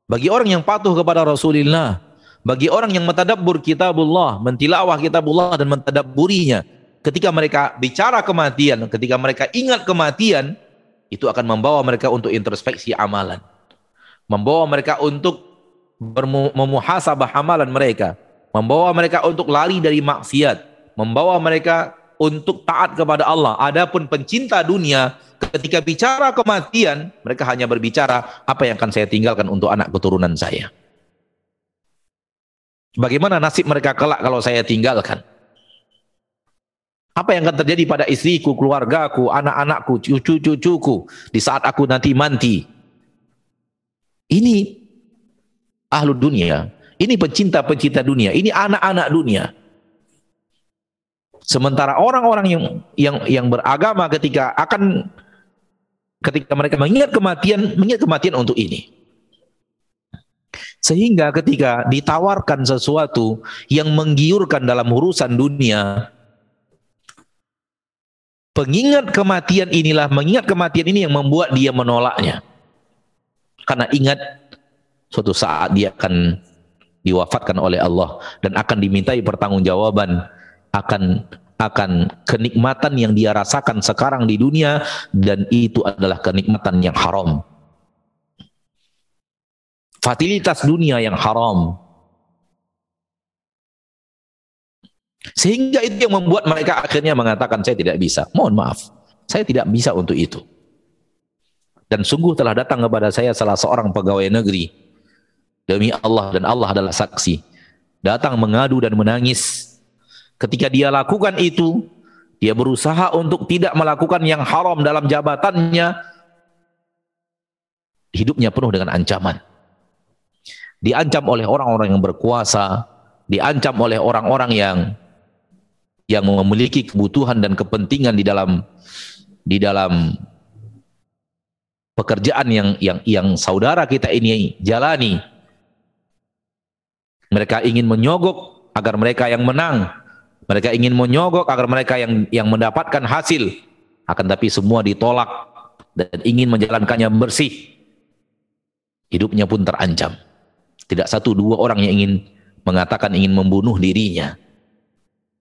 bagi orang yang patuh kepada Rasulullah, bagi orang yang mentadabbur kitabullah, mentilawah kitabullah dan mentadabburinya, ketika mereka bicara kematian, ketika mereka ingat kematian, itu akan membawa mereka untuk introspeksi amalan. Membawa mereka untuk memuhasabah amalan mereka. Membawa mereka untuk lari dari maksiat. Membawa mereka untuk taat kepada Allah. Adapun pencinta dunia, ketika bicara kematian, mereka hanya berbicara apa yang akan saya tinggalkan untuk anak keturunan saya. Bagaimana nasib mereka kelak kalau saya tinggalkan? Apa yang akan terjadi pada istriku, keluargaku, anak-anakku, cucu-cucuku di saat aku nanti mati? Ini ahlu dunia, ini pencinta-pencinta dunia, ini anak-anak dunia. Sementara orang-orang yang yang yang beragama ketika akan ketika mereka mengingat kematian, mengingat kematian untuk ini. Sehingga ketika ditawarkan sesuatu yang menggiurkan dalam urusan dunia, Pengingat kematian inilah, mengingat kematian ini yang membuat dia menolaknya. Karena ingat suatu saat dia akan diwafatkan oleh Allah dan akan dimintai pertanggungjawaban akan akan kenikmatan yang dia rasakan sekarang di dunia dan itu adalah kenikmatan yang haram. Fatilitas dunia yang haram. Sehingga itu yang membuat mereka akhirnya mengatakan saya tidak bisa. Mohon maaf, saya tidak bisa untuk itu. Dan sungguh telah datang kepada saya salah seorang pegawai negeri. Demi Allah dan Allah adalah saksi. Datang mengadu dan menangis. Ketika dia lakukan itu, dia berusaha untuk tidak melakukan yang haram dalam jabatannya. Hidupnya penuh dengan ancaman. Diancam oleh orang-orang yang berkuasa, diancam oleh orang-orang yang yang memiliki kebutuhan dan kepentingan di dalam di dalam pekerjaan yang yang yang saudara kita ini jalani. Mereka ingin menyogok agar mereka yang menang. Mereka ingin menyogok agar mereka yang yang mendapatkan hasil. Akan tapi semua ditolak dan ingin menjalankannya bersih. hidupnya pun terancam. Tidak satu dua orang yang ingin mengatakan ingin membunuh dirinya.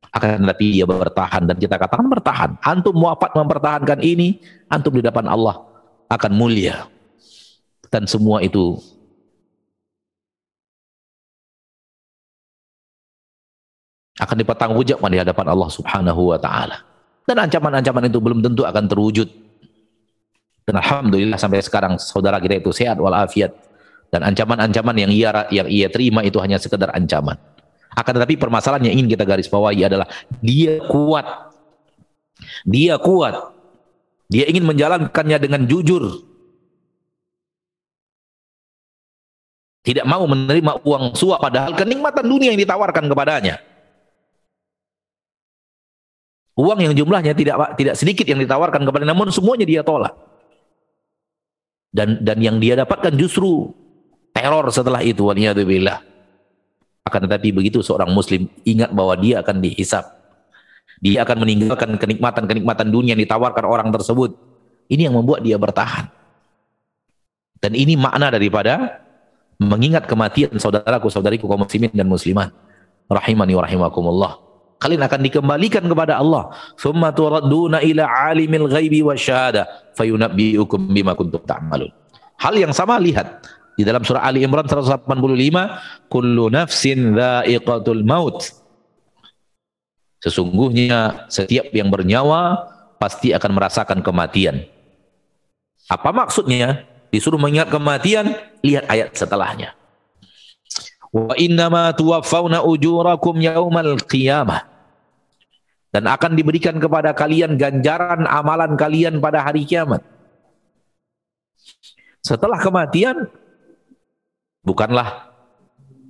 Akan tetapi dia bertahan dan kita katakan bertahan. Antum muafat mempertahankan ini, antum di depan Allah akan mulia. Dan semua itu akan dipertanggungjawabkan di hadapan Allah Subhanahu wa taala. Dan ancaman-ancaman itu belum tentu akan terwujud. Dan alhamdulillah sampai sekarang saudara kita itu sehat walafiat dan ancaman-ancaman yang ia yang ia terima itu hanya sekedar ancaman. Akan tetapi permasalahan yang ingin kita garis bawahi adalah dia kuat. Dia kuat. Dia ingin menjalankannya dengan jujur. Tidak mau menerima uang suap padahal kenikmatan dunia yang ditawarkan kepadanya. Uang yang jumlahnya tidak tidak sedikit yang ditawarkan kepada namun semuanya dia tolak. Dan dan yang dia dapatkan justru teror setelah itu waliyadzubillah. Akan tetapi begitu seorang muslim ingat bahwa dia akan dihisap. Dia akan meninggalkan kenikmatan-kenikmatan dunia yang ditawarkan orang tersebut. Ini yang membuat dia bertahan. Dan ini makna daripada mengingat kematian saudaraku, saudariku kaum muslimin dan muslimat. Rahimani wa rahimakumullah kalian akan dikembalikan kepada Allah. Thumma turadduna ila alimil ghaibi wasyahada fayunabbiukum bima kuntum ta'malun. Hal yang sama lihat di dalam surah Ali Imran 185, kullu nafsin dha'iqatul maut. Sesungguhnya setiap yang bernyawa pasti akan merasakan kematian. Apa maksudnya? Disuruh mengingat kematian, lihat ayat setelahnya. Wa innama tuwaffawna ujurakum yaumal qiyamah. Dan akan diberikan kepada kalian ganjaran amalan kalian pada hari kiamat. Setelah kematian, bukanlah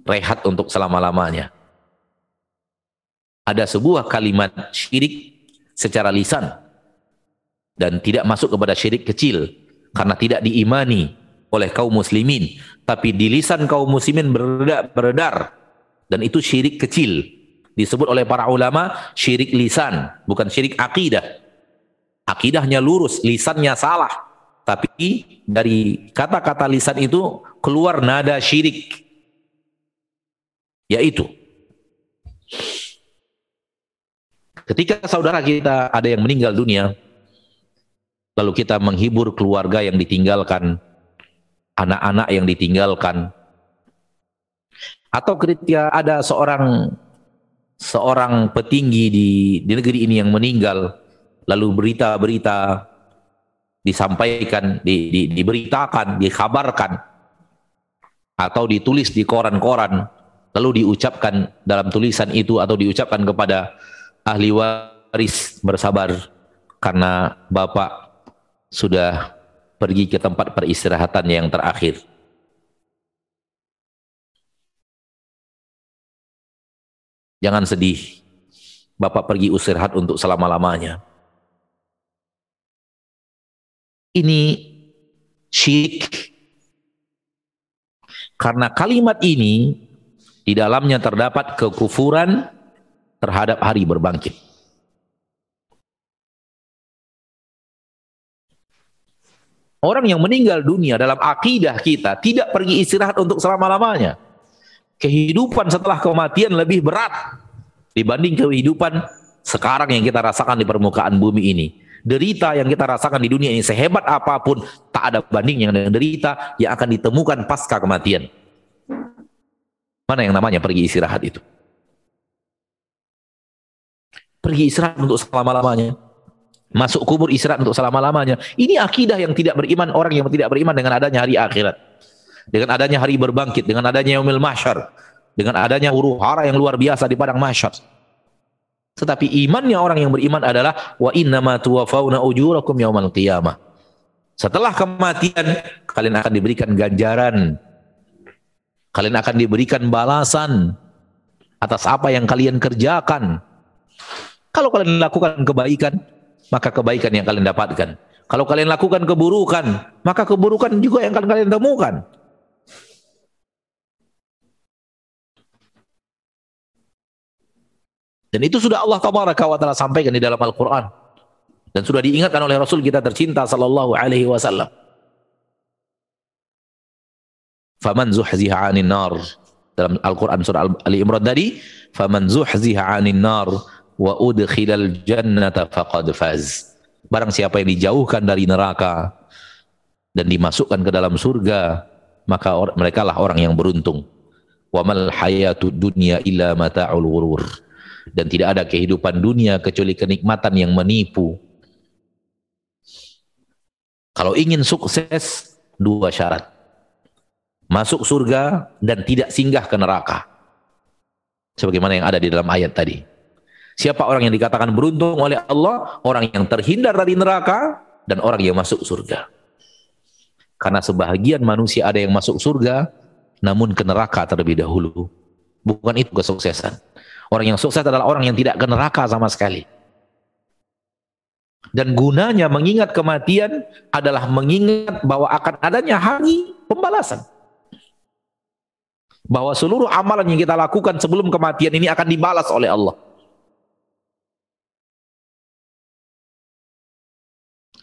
rehat untuk selama-lamanya. Ada sebuah kalimat syirik secara lisan dan tidak masuk kepada syirik kecil karena tidak diimani oleh kaum muslimin tapi di lisan kaum muslimin beredar, dan itu syirik kecil. Disebut oleh para ulama syirik lisan bukan syirik akidah. Akidahnya lurus lisannya salah. Tapi dari kata-kata lisan itu keluar nada syirik. Yaitu ketika saudara kita ada yang meninggal dunia lalu kita menghibur keluarga yang ditinggalkan anak-anak yang ditinggalkan atau ketika ada seorang seorang petinggi di di negeri ini yang meninggal lalu berita-berita disampaikan di, di, diberitakan dikabarkan atau ditulis di koran-koran lalu diucapkan dalam tulisan itu atau diucapkan kepada ahli waris bersabar karena bapak sudah pergi ke tempat peristirahatan yang terakhir. Jangan sedih. Bapak pergi istirahat untuk selama-lamanya. Ini syirik. Karena kalimat ini di dalamnya terdapat kekufuran terhadap hari berbangkit. Orang yang meninggal dunia dalam akidah kita tidak pergi istirahat untuk selama-lamanya. Kehidupan setelah kematian lebih berat dibanding kehidupan sekarang yang kita rasakan di permukaan bumi ini. Derita yang kita rasakan di dunia ini sehebat apa pun tak ada bandingnya dengan derita yang akan ditemukan pasca kematian. Mana yang namanya pergi istirahat itu? Pergi istirahat untuk selama-lamanya masuk kubur istirahat untuk selama-lamanya. Ini akidah yang tidak beriman orang yang tidak beriman dengan adanya hari akhirat. Dengan adanya hari berbangkit, dengan adanya yaumil mahsyar, dengan adanya huru hara yang luar biasa di padang mahsyar. Tetapi imannya orang yang beriman adalah wa innama tuwafauna ujurakum yaumal qiyamah. Setelah kematian kalian akan diberikan ganjaran. Kalian akan diberikan balasan atas apa yang kalian kerjakan. Kalau kalian lakukan kebaikan, maka kebaikan yang kalian dapatkan. Kalau kalian lakukan keburukan, maka keburukan juga yang akan kalian temukan. Dan itu sudah Allah tabaraka wa taala sampaikan di dalam Al-Qur'an. Dan sudah diingatkan oleh Rasul kita tercinta sallallahu alaihi wasallam. faman zuhziha 'anil nar dalam Al-Qur'an surah Ali Imran tadi faman zuhziha 'anil nar wa udkhilal jannata faqad faz barang siapa yang dijauhkan dari neraka dan dimasukkan ke dalam surga maka or, mereka lah orang yang beruntung wa mal hayatud dunya illa mata'ul ghurur dan tidak ada kehidupan dunia kecuali kenikmatan yang menipu kalau ingin sukses dua syarat masuk surga dan tidak singgah ke neraka. Sebagaimana yang ada di dalam ayat tadi. Siapa orang yang dikatakan beruntung oleh Allah? Orang yang terhindar dari neraka dan orang yang masuk surga. Karena sebahagian manusia ada yang masuk surga, namun ke neraka terlebih dahulu. Bukan itu kesuksesan. Orang yang sukses adalah orang yang tidak ke neraka sama sekali. Dan gunanya mengingat kematian adalah mengingat bahwa akan adanya hari pembalasan bahwa seluruh amalan yang kita lakukan sebelum kematian ini akan dibalas oleh Allah.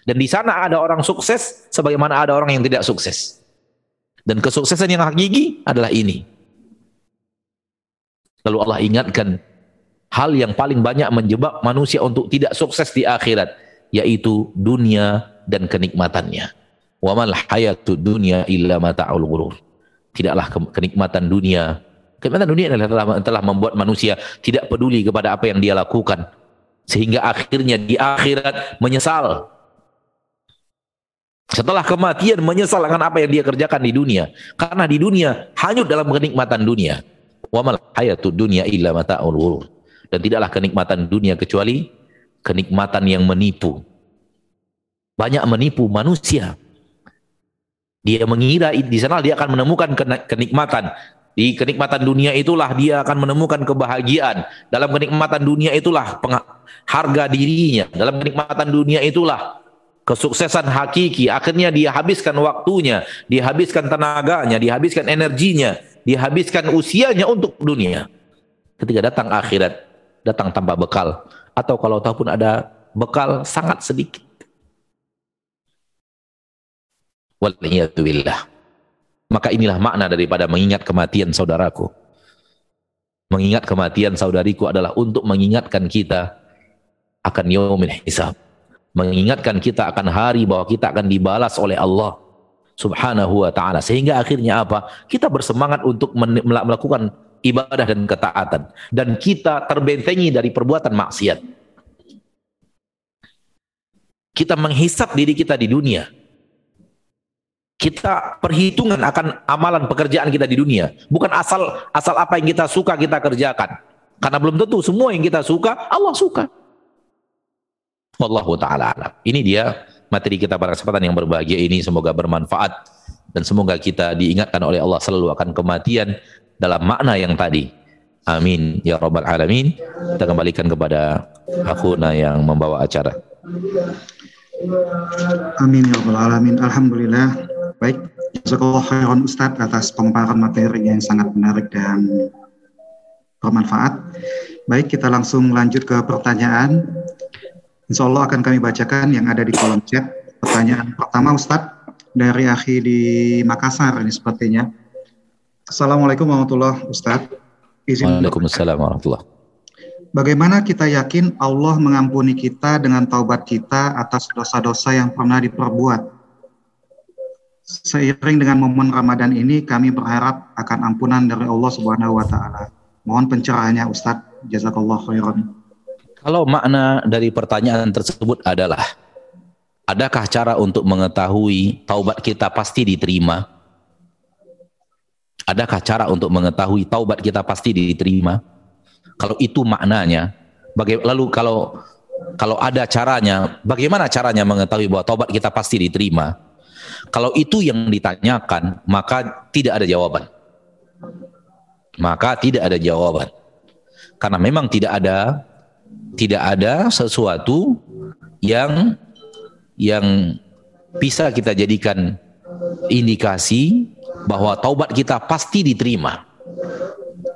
Dan di sana ada orang sukses sebagaimana ada orang yang tidak sukses. Dan kesuksesan yang hakiki adalah ini. Lalu Allah ingatkan hal yang paling banyak menjebak manusia untuk tidak sukses di akhirat yaitu dunia dan kenikmatannya. Wa mal hayatud dunya illa mata'ul ghurur tidaklah kenikmatan dunia. Kenikmatan dunia adalah telah, membuat manusia tidak peduli kepada apa yang dia lakukan. Sehingga akhirnya di akhirat menyesal. Setelah kematian menyesal dengan apa yang dia kerjakan di dunia. Karena di dunia hanyut dalam kenikmatan dunia. Wa mal hayatud dunya illa mata'ul ghurur. Dan tidaklah kenikmatan dunia kecuali kenikmatan yang menipu. Banyak menipu manusia dia mengira di sana dia akan menemukan kenikmatan. Di kenikmatan dunia itulah dia akan menemukan kebahagiaan. Dalam kenikmatan dunia itulah harga dirinya. Dalam kenikmatan dunia itulah kesuksesan hakiki. Akhirnya dia habiskan waktunya, dia habiskan tenaganya, dia habiskan energinya, dia habiskan usianya untuk dunia. Ketika datang akhirat, datang tanpa bekal. Atau kalau tahu pun ada bekal sangat sedikit. Waliyatubillah. Maka inilah makna daripada mengingat kematian saudaraku. Mengingat kematian saudariku adalah untuk mengingatkan kita akan yaumil hisab. Mengingatkan kita akan hari bahwa kita akan dibalas oleh Allah subhanahu wa ta'ala. Sehingga akhirnya apa? Kita bersemangat untuk melakukan ibadah dan ketaatan. Dan kita terbentengi dari perbuatan maksiat. Kita menghisap diri kita di dunia kita perhitungan akan amalan pekerjaan kita di dunia. Bukan asal asal apa yang kita suka kita kerjakan. Karena belum tentu semua yang kita suka Allah suka. Wallahu taala alam. Ini dia materi kita pada kesempatan yang berbahagia ini semoga bermanfaat dan semoga kita diingatkan oleh Allah selalu akan kematian dalam makna yang tadi. Amin ya rabbal alamin. Kita kembalikan kepada akhuna yang membawa acara. Amin ya rabbal alamin. Alhamdulillah Baik, jazakallah khairan Ustadz atas pemaparan materi yang sangat menarik dan bermanfaat. Baik, kita langsung lanjut ke pertanyaan. Insya Allah akan kami bacakan yang ada di kolom chat. Pertanyaan pertama Ustadz dari Akhi di Makassar ini sepertinya. Assalamualaikum warahmatullahi wabarakatuh. Waalaikumsalam warahmatullahi Bagaimana kita yakin Allah mengampuni kita dengan taubat kita atas dosa-dosa yang pernah diperbuat? Seiring dengan momen Ramadan ini kami berharap akan ampunan dari Allah Subhanahu wa taala. Mohon pencerahannya Ustadz. Jazakallah khairan. Kalau makna dari pertanyaan tersebut adalah adakah cara untuk mengetahui taubat kita pasti diterima? Adakah cara untuk mengetahui taubat kita pasti diterima? Kalau itu maknanya, lalu kalau kalau ada caranya, bagaimana caranya mengetahui bahwa taubat kita pasti diterima? Kalau itu yang ditanyakan, maka tidak ada jawaban. Maka tidak ada jawaban. Karena memang tidak ada tidak ada sesuatu yang yang bisa kita jadikan indikasi bahwa taubat kita pasti diterima.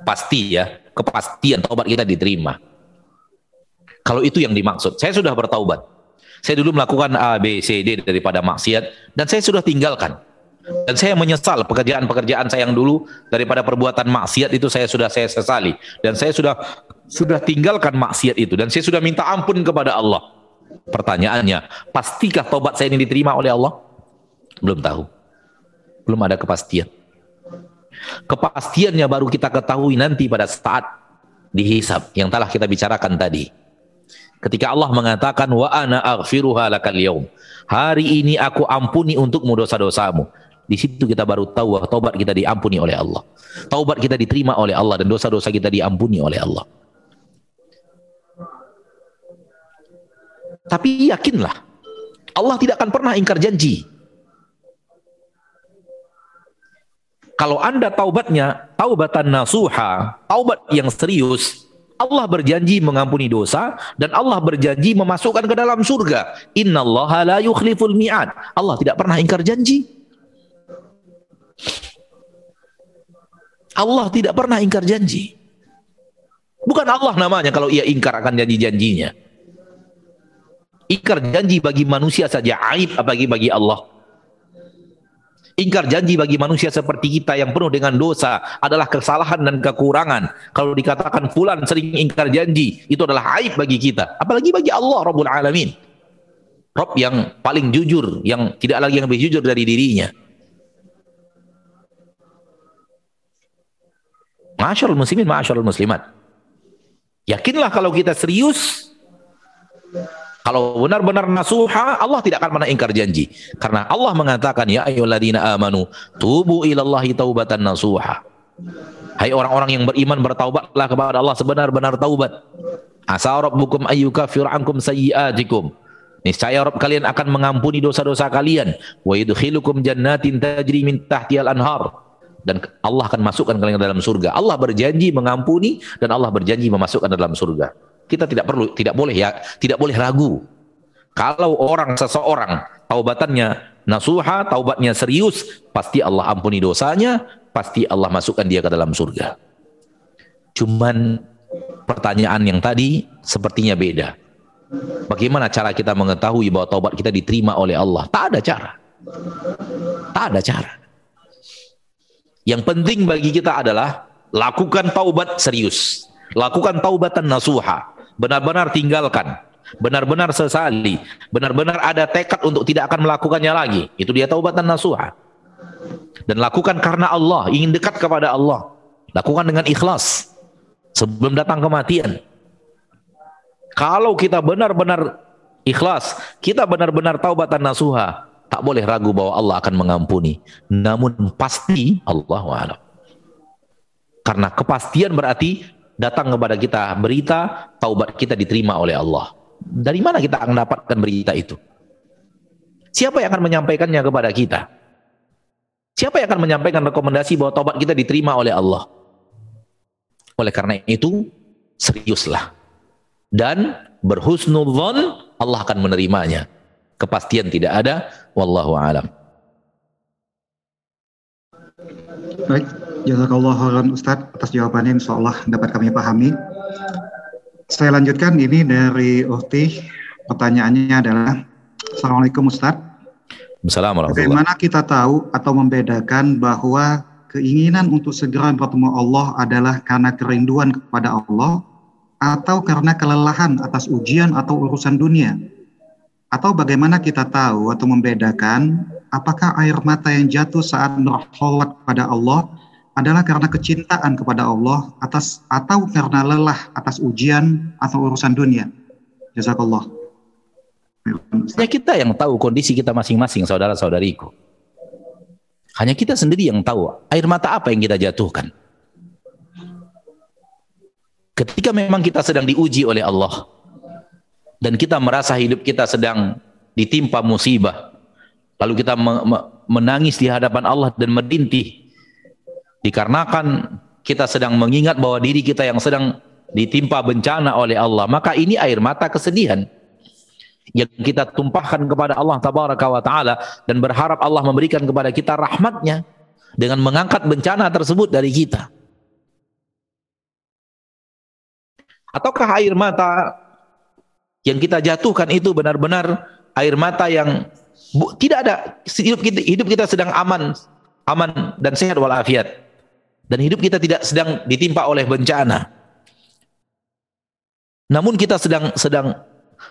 Pasti ya, kepastian taubat kita diterima. Kalau itu yang dimaksud, saya sudah bertaubat. Saya dulu melakukan A, B, C, D daripada maksiat dan saya sudah tinggalkan. Dan saya menyesal pekerjaan-pekerjaan saya yang dulu daripada perbuatan maksiat itu saya sudah saya sesali dan saya sudah sudah tinggalkan maksiat itu dan saya sudah minta ampun kepada Allah. Pertanyaannya, pastikah tobat saya ini diterima oleh Allah? Belum tahu. Belum ada kepastian. Kepastiannya baru kita ketahui nanti pada saat dihisab yang telah kita bicarakan tadi. Ketika Allah mengatakan wa ana aghfiruha lakal. Hari ini aku ampuni untukmu dosa-dosamu. Di situ kita baru tahu bahwa taubat kita diampuni oleh Allah. Taubat kita diterima oleh Allah dan dosa-dosa kita diampuni oleh Allah. Tapi yakinlah, Allah tidak akan pernah ingkar janji. Kalau Anda taubatnya, taubatan nasuha, taubat yang serius, Allah berjanji mengampuni dosa dan Allah berjanji memasukkan ke dalam surga. Innallaha la yukhliful mi'ad. Allah tidak pernah ingkar janji. Allah tidak pernah ingkar janji. Bukan Allah namanya kalau ia ingkar akan janji-janjinya. Ingkar janji bagi manusia saja aib apalagi bagi Allah. Ingkar janji bagi manusia seperti kita yang penuh dengan dosa adalah kesalahan dan kekurangan. Kalau dikatakan fulan sering ingkar janji, itu adalah aib bagi kita. Apalagi bagi Allah Rabbul Alamin. Rob yang paling jujur, yang tidak lagi yang lebih jujur dari dirinya. Masyarul muslimin, masyarul muslimat. Yakinlah kalau kita serius, kalau benar-benar nasuha, Allah tidak akan pernah ingkar janji. Karena Allah mengatakan, Ya ayyuhalladzina amanu, tubu ilallahi taubatan nasuha. Hai orang-orang yang beriman, bertaubatlah kepada Allah sebenar-benar taubat. Asa rabbukum ayyukafir ankum sayyiatikum. Niscaya Rabb kalian akan mengampuni dosa-dosa kalian. Wa yudkhilukum jannatin tajri min tahtiyal anhar dan Allah akan masukkan kalian ke dalam surga. Allah berjanji mengampuni dan Allah berjanji memasukkan dalam surga. Kita tidak perlu tidak boleh ya, tidak boleh ragu. Kalau orang seseorang taubatannya nasuha, taubatnya serius, pasti Allah ampuni dosanya, pasti Allah masukkan dia ke dalam surga. Cuman pertanyaan yang tadi sepertinya beda. Bagaimana cara kita mengetahui bahwa taubat kita diterima oleh Allah? Tak ada cara. Tak ada cara. Yang penting bagi kita adalah lakukan taubat serius. Lakukan taubatan nasuha. Benar-benar tinggalkan. Benar-benar sesali. Benar-benar ada tekad untuk tidak akan melakukannya lagi. Itu dia taubatan nasuha. Dan lakukan karena Allah. Ingin dekat kepada Allah. Lakukan dengan ikhlas. Sebelum datang kematian. Kalau kita benar-benar ikhlas. Kita benar-benar taubatan nasuha tak boleh ragu bahwa Allah akan mengampuni. Namun pasti Allah alam. Karena kepastian berarti datang kepada kita berita taubat kita diterima oleh Allah. Dari mana kita akan mendapatkan berita itu? Siapa yang akan menyampaikannya kepada kita? Siapa yang akan menyampaikan rekomendasi bahwa taubat kita diterima oleh Allah? Oleh karena itu, seriuslah. Dan berhusnudzon Allah akan menerimanya kepastian tidak ada wallahu alam baik jazakallah khairan Ustadz atas jawabannya. Insya Allah dapat kami pahami. Saya lanjutkan. Ini dari Uhti. Pertanyaannya adalah Assalamualaikum Ustadz. Assalamualaikum Bagaimana kita tahu atau membedakan bahwa keinginan untuk segera bertemu Allah adalah karena kerinduan kepada Allah atau karena kelelahan atas ujian atau urusan dunia? Atau bagaimana kita tahu atau membedakan apakah air mata yang jatuh saat berholwat pada Allah adalah karena kecintaan kepada Allah atas atau karena lelah atas ujian atau urusan dunia. Jazakallah. Ya kita yang tahu kondisi kita masing-masing saudara-saudariku. Hanya kita sendiri yang tahu air mata apa yang kita jatuhkan. Ketika memang kita sedang diuji oleh Allah, dan kita merasa hidup kita sedang ditimpa musibah lalu kita me me menangis di hadapan Allah dan merintih dikarenakan kita sedang mengingat bahwa diri kita yang sedang ditimpa bencana oleh Allah maka ini air mata kesedihan yang kita tumpahkan kepada Allah tabaraka wa taala dan berharap Allah memberikan kepada kita rahmatnya dengan mengangkat bencana tersebut dari kita ataukah air mata yang kita jatuhkan itu benar-benar air mata yang tidak ada hidup kita hidup kita sedang aman, aman dan sehat walafiat. Dan hidup kita tidak sedang ditimpa oleh bencana. Namun kita sedang sedang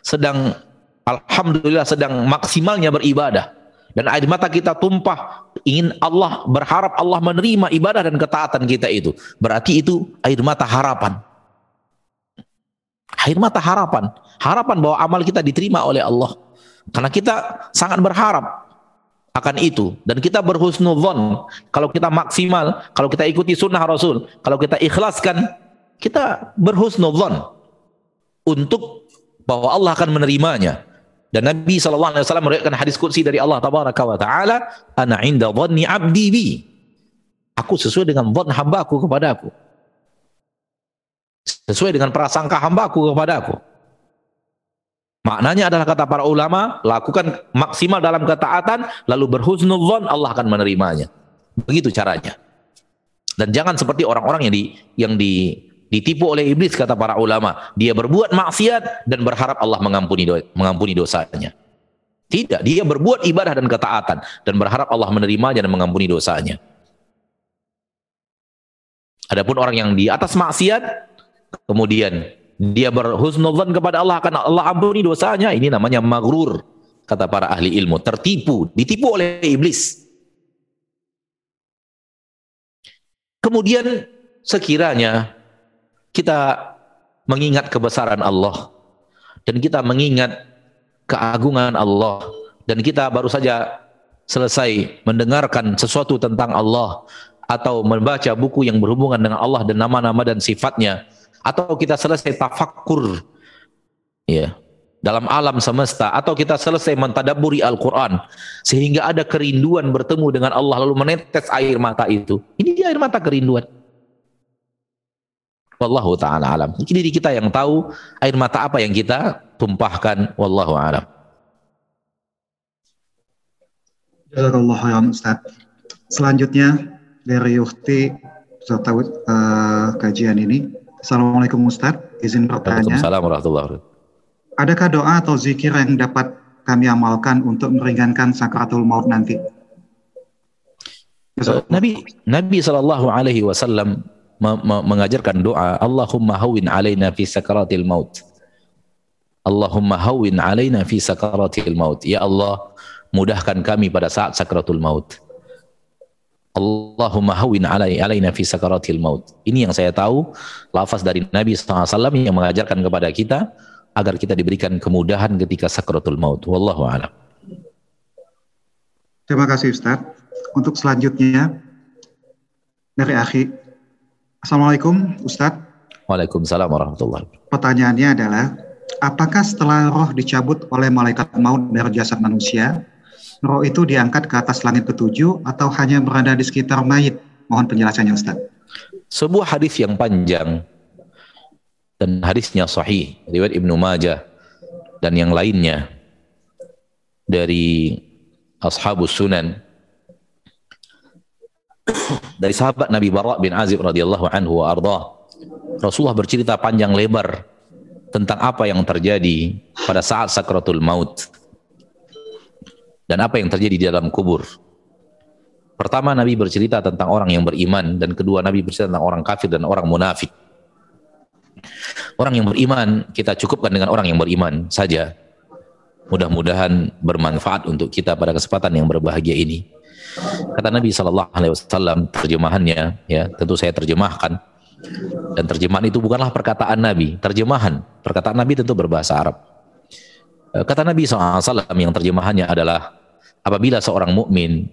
sedang alhamdulillah sedang maksimalnya beribadah dan air mata kita tumpah ingin Allah berharap Allah menerima ibadah dan ketaatan kita itu. Berarti itu air mata harapan. Air mata harapan, harapan bahwa amal kita diterima oleh Allah. Karena kita sangat berharap akan itu dan kita berhusnudzon kalau kita maksimal, kalau kita ikuti sunnah Rasul, kalau kita ikhlaskan, kita berhusnudzon untuk bahwa Allah akan menerimanya. Dan Nabi sallallahu alaihi hadis qudsi dari Allah tabaraka wa taala, "Ana 'inda dhanni 'abdi bi." Aku sesuai dengan hamba hambaku kepada aku. Sesuai dengan prasangka hambaku kepada aku. Maknanya adalah kata para ulama, lakukan maksimal dalam ketaatan, lalu berhusnudzon, Allah akan menerimanya. Begitu caranya. Dan jangan seperti orang-orang yang di yang di ditipu oleh iblis kata para ulama. Dia berbuat maksiat dan berharap Allah mengampuni mengampuni dosanya. Tidak, dia berbuat ibadah dan ketaatan dan berharap Allah menerimanya dan mengampuni dosanya. Adapun orang yang di atas maksiat kemudian dia berhusnudzon kepada Allah akan Allah ampuni dosanya, ini namanya maghrur kata para ahli ilmu, tertipu, ditipu oleh iblis. Kemudian sekiranya kita mengingat kebesaran Allah dan kita mengingat keagungan Allah dan kita baru saja selesai mendengarkan sesuatu tentang Allah atau membaca buku yang berhubungan dengan Allah dan nama-nama dan sifatnya atau kita selesai tafakkur ya dalam alam semesta atau kita selesai mentadaburi Al-Qur'an sehingga ada kerinduan bertemu dengan Allah lalu menetes air mata itu ini dia air mata kerinduan Wallahu taala alam. Diri kita yang tahu air mata apa yang kita tumpahkan wallahu alam. Khairan Ustaz. Selanjutnya dari Yukti serta uh, kajian ini. Assalamualaikum Ustaz, izin bertanya. Waalaikumsalam warahmatullahi wabarakatuh. Adakah doa atau zikir yang dapat kami amalkan untuk meringankan sakaratul maut nanti? Nabi Nabi Shallallahu Alaihi Wasallam mengajarkan doa Allahumma hawin alaina fi sakaratil maut Allahumma hawin alaina fi sakaratil maut ya Allah mudahkan kami pada saat sakaratul maut Allahumma hawin alaina fi sakaratil maut. Ini yang saya tahu lafaz dari Nabi SAW yang mengajarkan kepada kita agar kita diberikan kemudahan ketika sakaratul maut. Wallahu alam. Terima kasih Ustaz. Untuk selanjutnya dari akhi. Assalamualaikum Ustadz. Waalaikumsalam warahmatullahi wabarakatuh. Pertanyaannya adalah, apakah setelah roh dicabut oleh malaikat maut dari jasad manusia, roh itu diangkat ke atas langit ketujuh atau hanya berada di sekitar mayit? Mohon penjelasannya Ustadz. Sebuah hadis yang panjang dan hadisnya sahih, riwayat Ibnu Majah dan yang lainnya dari ashabus sunan dari sahabat Nabi Bara bin Azib radhiyallahu anhu wa arda. Rasulullah bercerita panjang lebar tentang apa yang terjadi pada saat sakratul maut dan apa yang terjadi di dalam kubur. Pertama Nabi bercerita tentang orang yang beriman dan kedua Nabi bercerita tentang orang kafir dan orang munafik. Orang yang beriman kita cukupkan dengan orang yang beriman saja. Mudah-mudahan bermanfaat untuk kita pada kesempatan yang berbahagia ini. Kata Nabi Shallallahu Alaihi Wasallam terjemahannya, ya tentu saya terjemahkan. Dan terjemahan itu bukanlah perkataan Nabi, terjemahan perkataan Nabi tentu berbahasa Arab. Eh, kata Nabi SAW yang terjemahannya adalah apabila seorang mukmin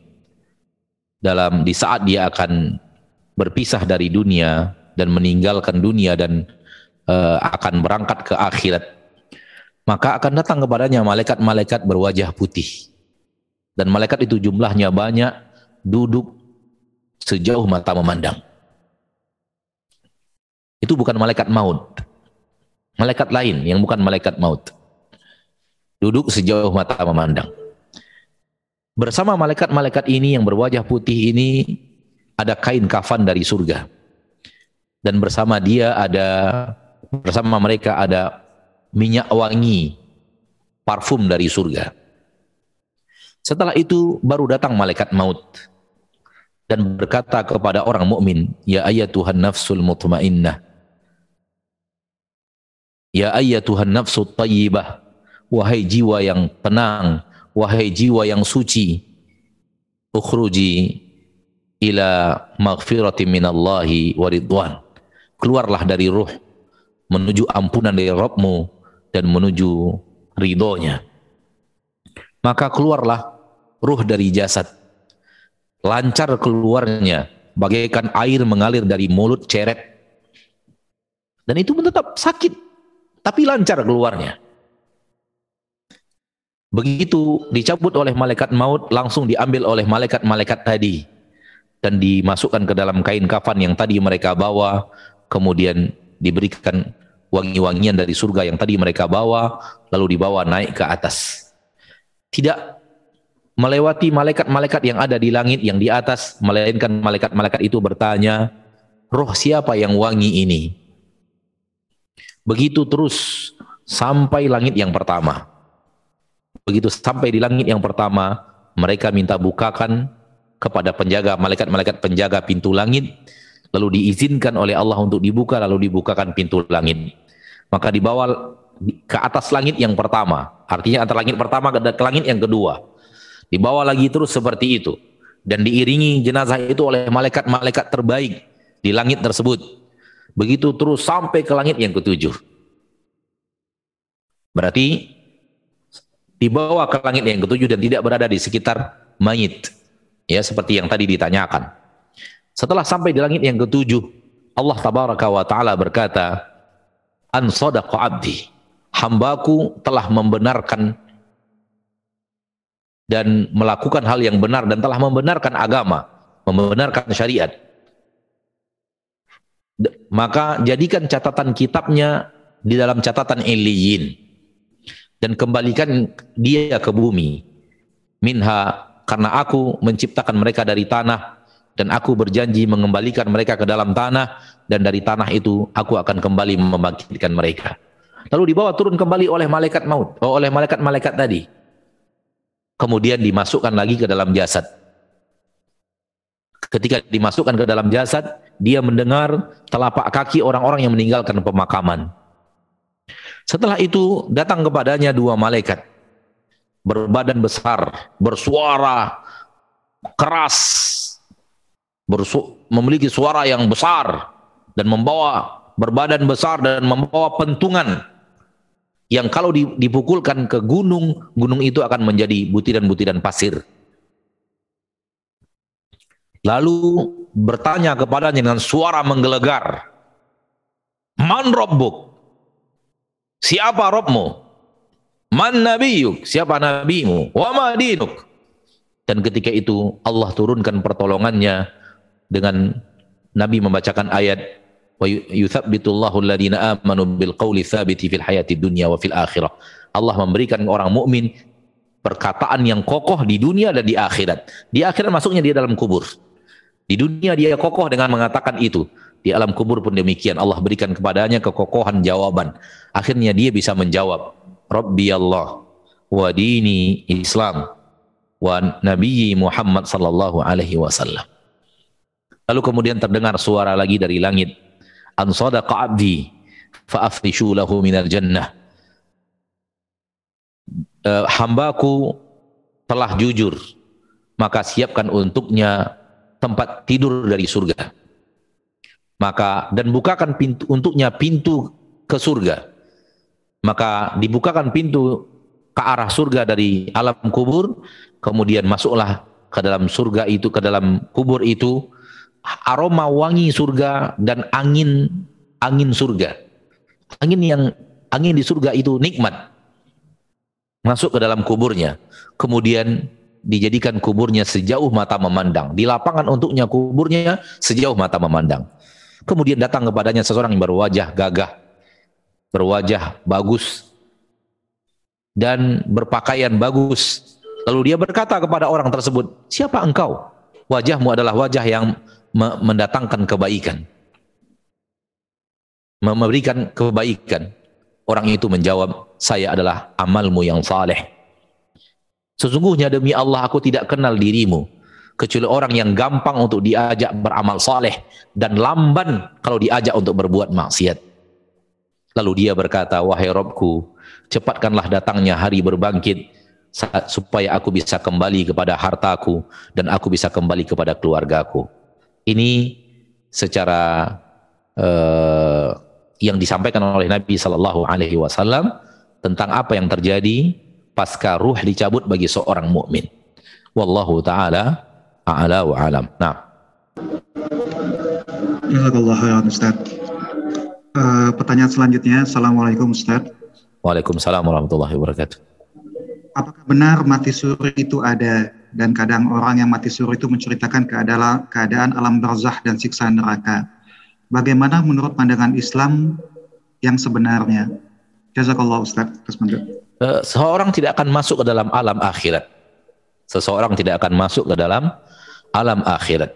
dalam di saat dia akan berpisah dari dunia dan meninggalkan dunia dan uh, akan berangkat ke akhirat, maka akan datang kepadanya malaikat-malaikat berwajah putih dan malaikat itu jumlahnya banyak duduk sejauh mata memandang. Itu bukan malaikat maut. Malaikat lain yang bukan malaikat maut. Duduk sejauh mata memandang. Bersama malaikat-malaikat ini yang berwajah putih ini ada kain kafan dari surga. Dan bersama dia ada bersama mereka ada minyak wangi parfum dari surga Setelah itu baru datang malaikat maut dan berkata kepada orang mukmin, "Ya Tuhan nafsul mutmainnah." Ya Tuhan nafsul tayyibah. Wahai jiwa yang tenang, wahai jiwa yang suci, ukhruji ila maghfirati minallahi wa ridwan. Keluarlah dari ruh menuju ampunan dari Rabbmu dan menuju ridhonya. Maka keluarlah ruh dari jasad. Lancar keluarnya, bagaikan air mengalir dari mulut ceret. Dan itu tetap sakit, tapi lancar keluarnya. Begitu dicabut oleh malaikat maut, langsung diambil oleh malaikat-malaikat tadi. Dan dimasukkan ke dalam kain kafan yang tadi mereka bawa, kemudian diberikan wangi-wangian dari surga yang tadi mereka bawa, lalu dibawa naik ke atas. Tidak melewati malaikat-malaikat yang ada di langit yang di atas melainkan malaikat-malaikat itu bertanya roh siapa yang wangi ini begitu terus sampai langit yang pertama begitu sampai di langit yang pertama mereka minta bukakan kepada penjaga malaikat-malaikat penjaga pintu langit lalu diizinkan oleh Allah untuk dibuka lalu dibukakan pintu langit maka dibawa ke atas langit yang pertama artinya antara langit pertama ke langit yang kedua Dibawa lagi terus seperti itu. Dan diiringi jenazah itu oleh malaikat-malaikat terbaik di langit tersebut. Begitu terus sampai ke langit yang ketujuh. Berarti dibawa ke langit yang ketujuh dan tidak berada di sekitar mayit. Ya, seperti yang tadi ditanyakan. Setelah sampai di langit yang ketujuh, Allah tabaraka wa taala berkata, "An sadaqa 'abdi." Hambaku telah membenarkan dan melakukan hal yang benar dan telah membenarkan agama, membenarkan syariat. Maka jadikan catatan kitabnya di dalam catatan iliyin dan kembalikan dia ke bumi. Minha karena aku menciptakan mereka dari tanah dan aku berjanji mengembalikan mereka ke dalam tanah dan dari tanah itu aku akan kembali membangkitkan mereka. Lalu dibawa turun kembali oleh malaikat maut, oh, oleh malaikat-malaikat tadi kemudian dimasukkan lagi ke dalam jasad. Ketika dimasukkan ke dalam jasad, dia mendengar telapak kaki orang-orang yang meninggalkan pemakaman. Setelah itu datang kepadanya dua malaikat berbadan besar, bersuara keras, bersu memiliki suara yang besar dan membawa berbadan besar dan membawa pentungan yang kalau dipukulkan ke gunung, gunung itu akan menjadi butiran-butiran pasir. Lalu bertanya kepadanya dengan suara menggelegar. Man Rabbuk? Siapa Rabbmu? Man Nabiyuk? Siapa nabimu? Wa ma dinuk? Dan ketika itu Allah turunkan pertolongannya dengan Nabi membacakan ayat wa yuthabbitullahu alladhina amanu bil qawli thabiti fil hayati dunya wa fil akhirah. Allah memberikan orang mukmin perkataan yang kokoh di dunia dan di akhirat. Di akhirat masuknya dia dalam kubur. Di dunia dia kokoh dengan mengatakan itu. Di alam kubur pun demikian. Allah berikan kepadanya kekokohan jawaban. Akhirnya dia bisa menjawab. Rabbi Allah wa dini Islam wa Nabi Muhammad sallallahu alaihi wasallam. Lalu kemudian terdengar suara lagi dari langit an sadaqa abdi fa afrishu lahu minal jannah uh, hambaku telah jujur maka siapkan untuknya tempat tidur dari surga maka dan bukakan pintu untuknya pintu ke surga maka dibukakan pintu ke arah surga dari alam kubur kemudian masuklah ke dalam surga itu ke dalam kubur itu aroma wangi surga dan angin angin surga. Angin yang angin di surga itu nikmat. Masuk ke dalam kuburnya. Kemudian dijadikan kuburnya sejauh mata memandang. Di lapangan untuknya kuburnya sejauh mata memandang. Kemudian datang kepadanya seseorang yang berwajah gagah, berwajah bagus, dan berpakaian bagus. Lalu dia berkata kepada orang tersebut, siapa engkau? Wajahmu adalah wajah yang mendatangkan kebaikan. Memberikan kebaikan. Orang itu menjawab, saya adalah amalmu yang saleh. Sesungguhnya demi Allah aku tidak kenal dirimu kecuali orang yang gampang untuk diajak beramal saleh dan lamban kalau diajak untuk berbuat maksiat. Lalu dia berkata, "Wahai Robku, cepatkanlah datangnya hari berbangkit supaya aku bisa kembali kepada hartaku dan aku bisa kembali kepada keluargaku." Ini secara uh, yang disampaikan oleh Nabi Shallallahu Alaihi Wasallam tentang apa yang terjadi pasca ruh dicabut bagi seorang mukmin. Wallahu taala a'la wa alam. Nah. Jazakallah khairan Ustaz. Uh, pertanyaan selanjutnya, Assalamualaikum Ustaz. Waalaikumsalam warahmatullahi wabarakatuh. Apakah benar mati suri itu ada dan kadang orang yang mati suri itu menceritakan keadaan, keadaan alam barzah dan siksa neraka? Bagaimana menurut pandangan Islam yang sebenarnya? Jazakallah Ustaz. Uh, seorang tidak akan masuk ke dalam alam akhirat. Seseorang tidak akan masuk ke dalam alam akhirat.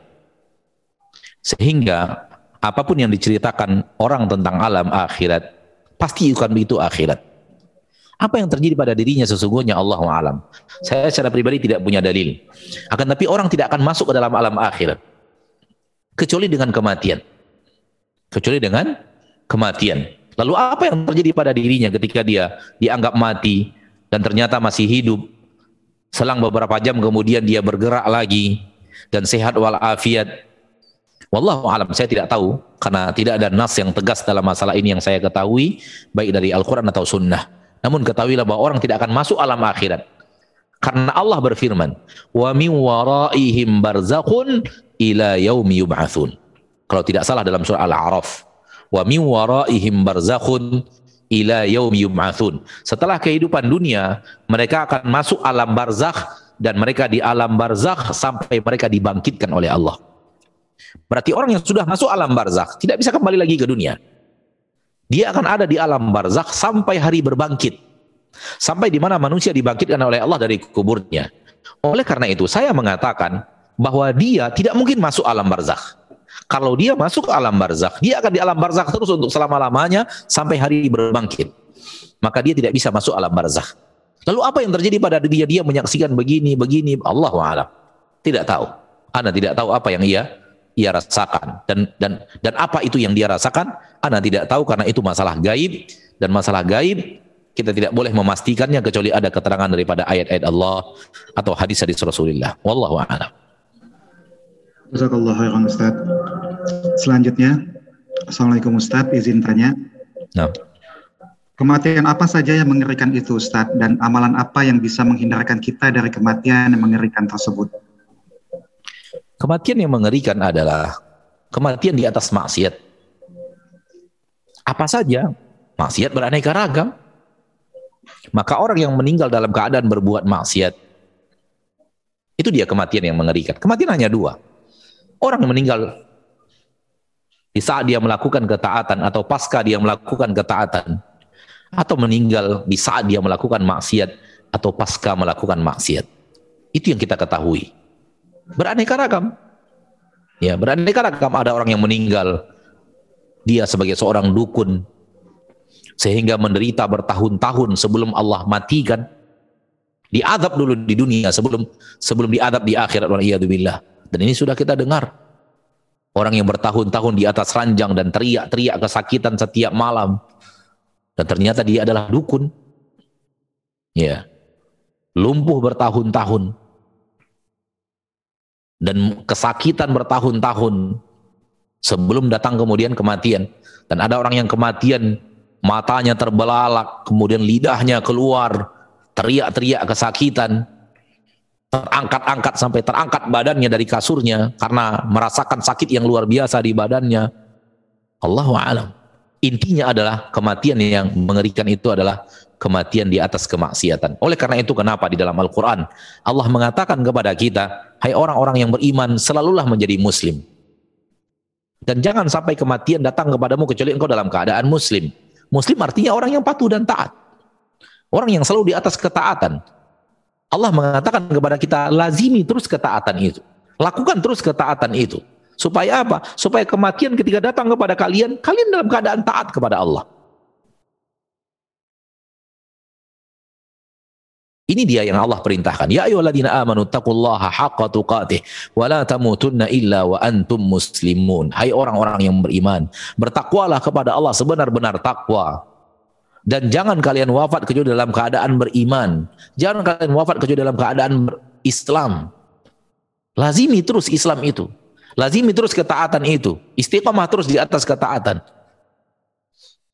Sehingga apa pun yang diceritakan orang tentang alam akhirat, pasti akan begitu akhirat. Apa yang terjadi pada dirinya sesungguhnya Allah alam. Saya secara pribadi tidak punya dalil. Akan tapi orang tidak akan masuk ke dalam alam akhirat. Kecuali dengan kematian. Kecuali dengan kematian. Lalu apa yang terjadi pada dirinya ketika dia dianggap mati dan ternyata masih hidup? Selang beberapa jam kemudian dia bergerak lagi dan sehat walafiat. Wallahu alam saya tidak tahu karena tidak ada nas yang tegas dalam masalah ini yang saya ketahui baik dari Al-Qur'an atau sunnah. Namun ketahuilah bahwa orang tidak akan masuk alam akhirat. Karena Allah berfirman, "Wa min waraihim barzakhun ila yaumi yub'atsun." Kalau tidak salah dalam surah Al-A'raf, "Wa min waraihim barzakhun ila yaumi yub'atsun." Setelah kehidupan dunia, mereka akan masuk alam barzakh dan mereka di alam barzakh sampai mereka dibangkitkan oleh Allah. Berarti orang yang sudah masuk alam barzakh tidak bisa kembali lagi ke dunia. Dia akan ada di alam barzakh sampai hari berbangkit. Sampai di mana manusia dibangkitkan oleh Allah dari kuburnya. Oleh karena itu saya mengatakan bahwa dia tidak mungkin masuk alam barzakh. Kalau dia masuk alam barzakh, dia akan di alam barzakh terus untuk selama-lamanya sampai hari berbangkit. Maka dia tidak bisa masuk alam barzakh. Lalu apa yang terjadi pada dia? Dia menyaksikan begini, begini. Allah alam. Tidak tahu. Anda tidak tahu apa yang ia ia rasakan dan dan dan apa itu yang dia rasakan Anda tidak tahu karena itu masalah gaib dan masalah gaib kita tidak boleh memastikannya kecuali ada keterangan daripada ayat-ayat Allah atau hadis-hadis Rasulullah wallahu a'lam Jazakallah khairan Ustaz selanjutnya Assalamualaikum Ustaz izin tanya nah. Kematian apa saja yang mengerikan itu Ustadz dan amalan apa yang bisa menghindarkan kita dari kematian yang mengerikan tersebut? Kematian yang mengerikan adalah kematian di atas maksiat. Apa saja? Maksiat beraneka ragam. Maka orang yang meninggal dalam keadaan berbuat maksiat, itu dia kematian yang mengerikan. Kematian hanya dua. Orang yang meninggal di saat dia melakukan ketaatan atau pasca dia melakukan ketaatan, atau meninggal di saat dia melakukan maksiat atau pasca melakukan maksiat. Itu yang kita ketahui. Beraneka ragam. Ya, beraneka ragam ada orang yang meninggal dia sebagai seorang dukun sehingga menderita bertahun-tahun sebelum Allah matikan. Diadab dulu di dunia sebelum sebelum diadab di akhirat waliyadzubillah. Dan ini sudah kita dengar. Orang yang bertahun-tahun di atas ranjang dan teriak-teriak kesakitan setiap malam dan ternyata dia adalah dukun. Ya. Lumpuh bertahun-tahun. Dan kesakitan bertahun-tahun sebelum datang kemudian kematian. Dan ada orang yang kematian matanya terbelalak, kemudian lidahnya keluar, teriak-teriak kesakitan, terangkat-angkat sampai terangkat badannya dari kasurnya karena merasakan sakit yang luar biasa di badannya. Allahu a'lam. Intinya adalah kematian yang mengerikan itu adalah kematian di atas kemaksiatan. Oleh karena itu kenapa di dalam Al-Quran Allah mengatakan kepada kita, hai orang-orang yang beriman selalulah menjadi muslim. Dan jangan sampai kematian datang kepadamu kecuali engkau dalam keadaan muslim. Muslim artinya orang yang patuh dan taat. Orang yang selalu di atas ketaatan. Allah mengatakan kepada kita, lazimi terus ketaatan itu. Lakukan terus ketaatan itu. Supaya apa? Supaya kematian ketika datang kepada kalian, kalian dalam keadaan taat kepada Allah. Ini dia yang Allah perintahkan. Ya ayyuhalladzina amanu taqullaha haqqa tuqatih wa la tamutunna illa wa antum muslimun. Hai orang-orang yang beriman, bertakwalah kepada Allah sebenar-benar takwa. Dan jangan kalian wafat kecuali dalam keadaan beriman. Jangan kalian wafat kecuali dalam keadaan Islam. Lazimi terus Islam itu. Lazimi terus ketaatan itu. Istiqamah terus di atas ketaatan.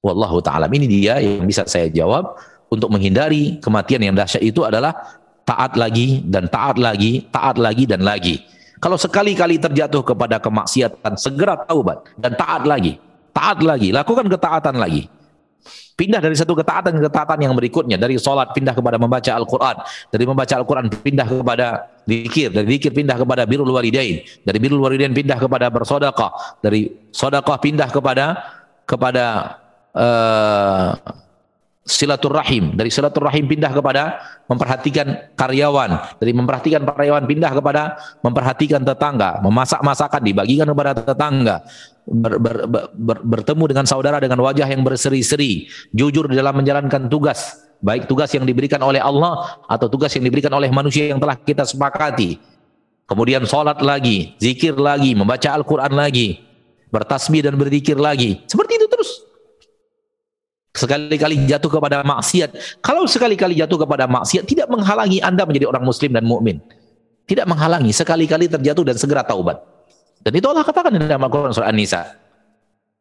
Wallahu ta'ala. Ini dia yang bisa saya jawab untuk menghindari kematian yang dahsyat itu adalah taat lagi dan taat lagi, taat lagi dan lagi. Kalau sekali-kali terjatuh kepada kemaksiatan, segera taubat dan taat lagi. Taat lagi, lakukan ketaatan lagi. Pindah dari satu ketaatan ke ketaatan yang berikutnya. Dari sholat pindah kepada membaca Al-Quran. Dari membaca Al-Quran pindah kepada zikir. Dari zikir pindah kepada birul walidain. Dari birul walidain pindah kepada bersodakah. Dari sodakah pindah kepada kepada uh, silaturahim dari silaturahim pindah kepada memperhatikan karyawan dari memperhatikan karyawan pindah kepada memperhatikan tetangga memasak masakan dibagikan kepada tetangga ber, ber, ber, bertemu dengan saudara dengan wajah yang berseri-seri jujur dalam menjalankan tugas baik tugas yang diberikan oleh Allah atau tugas yang diberikan oleh manusia yang telah kita sepakati kemudian sholat lagi zikir lagi membaca Al-Quran lagi bertasbih dan berzikir lagi seperti itu terus sekali-kali jatuh kepada maksiat. Kalau sekali-kali jatuh kepada maksiat tidak menghalangi Anda menjadi orang muslim dan mukmin. Tidak menghalangi sekali-kali terjatuh dan segera taubat. Dan itu Allah katakan dalam Al-Qur'an surah An-Nisa.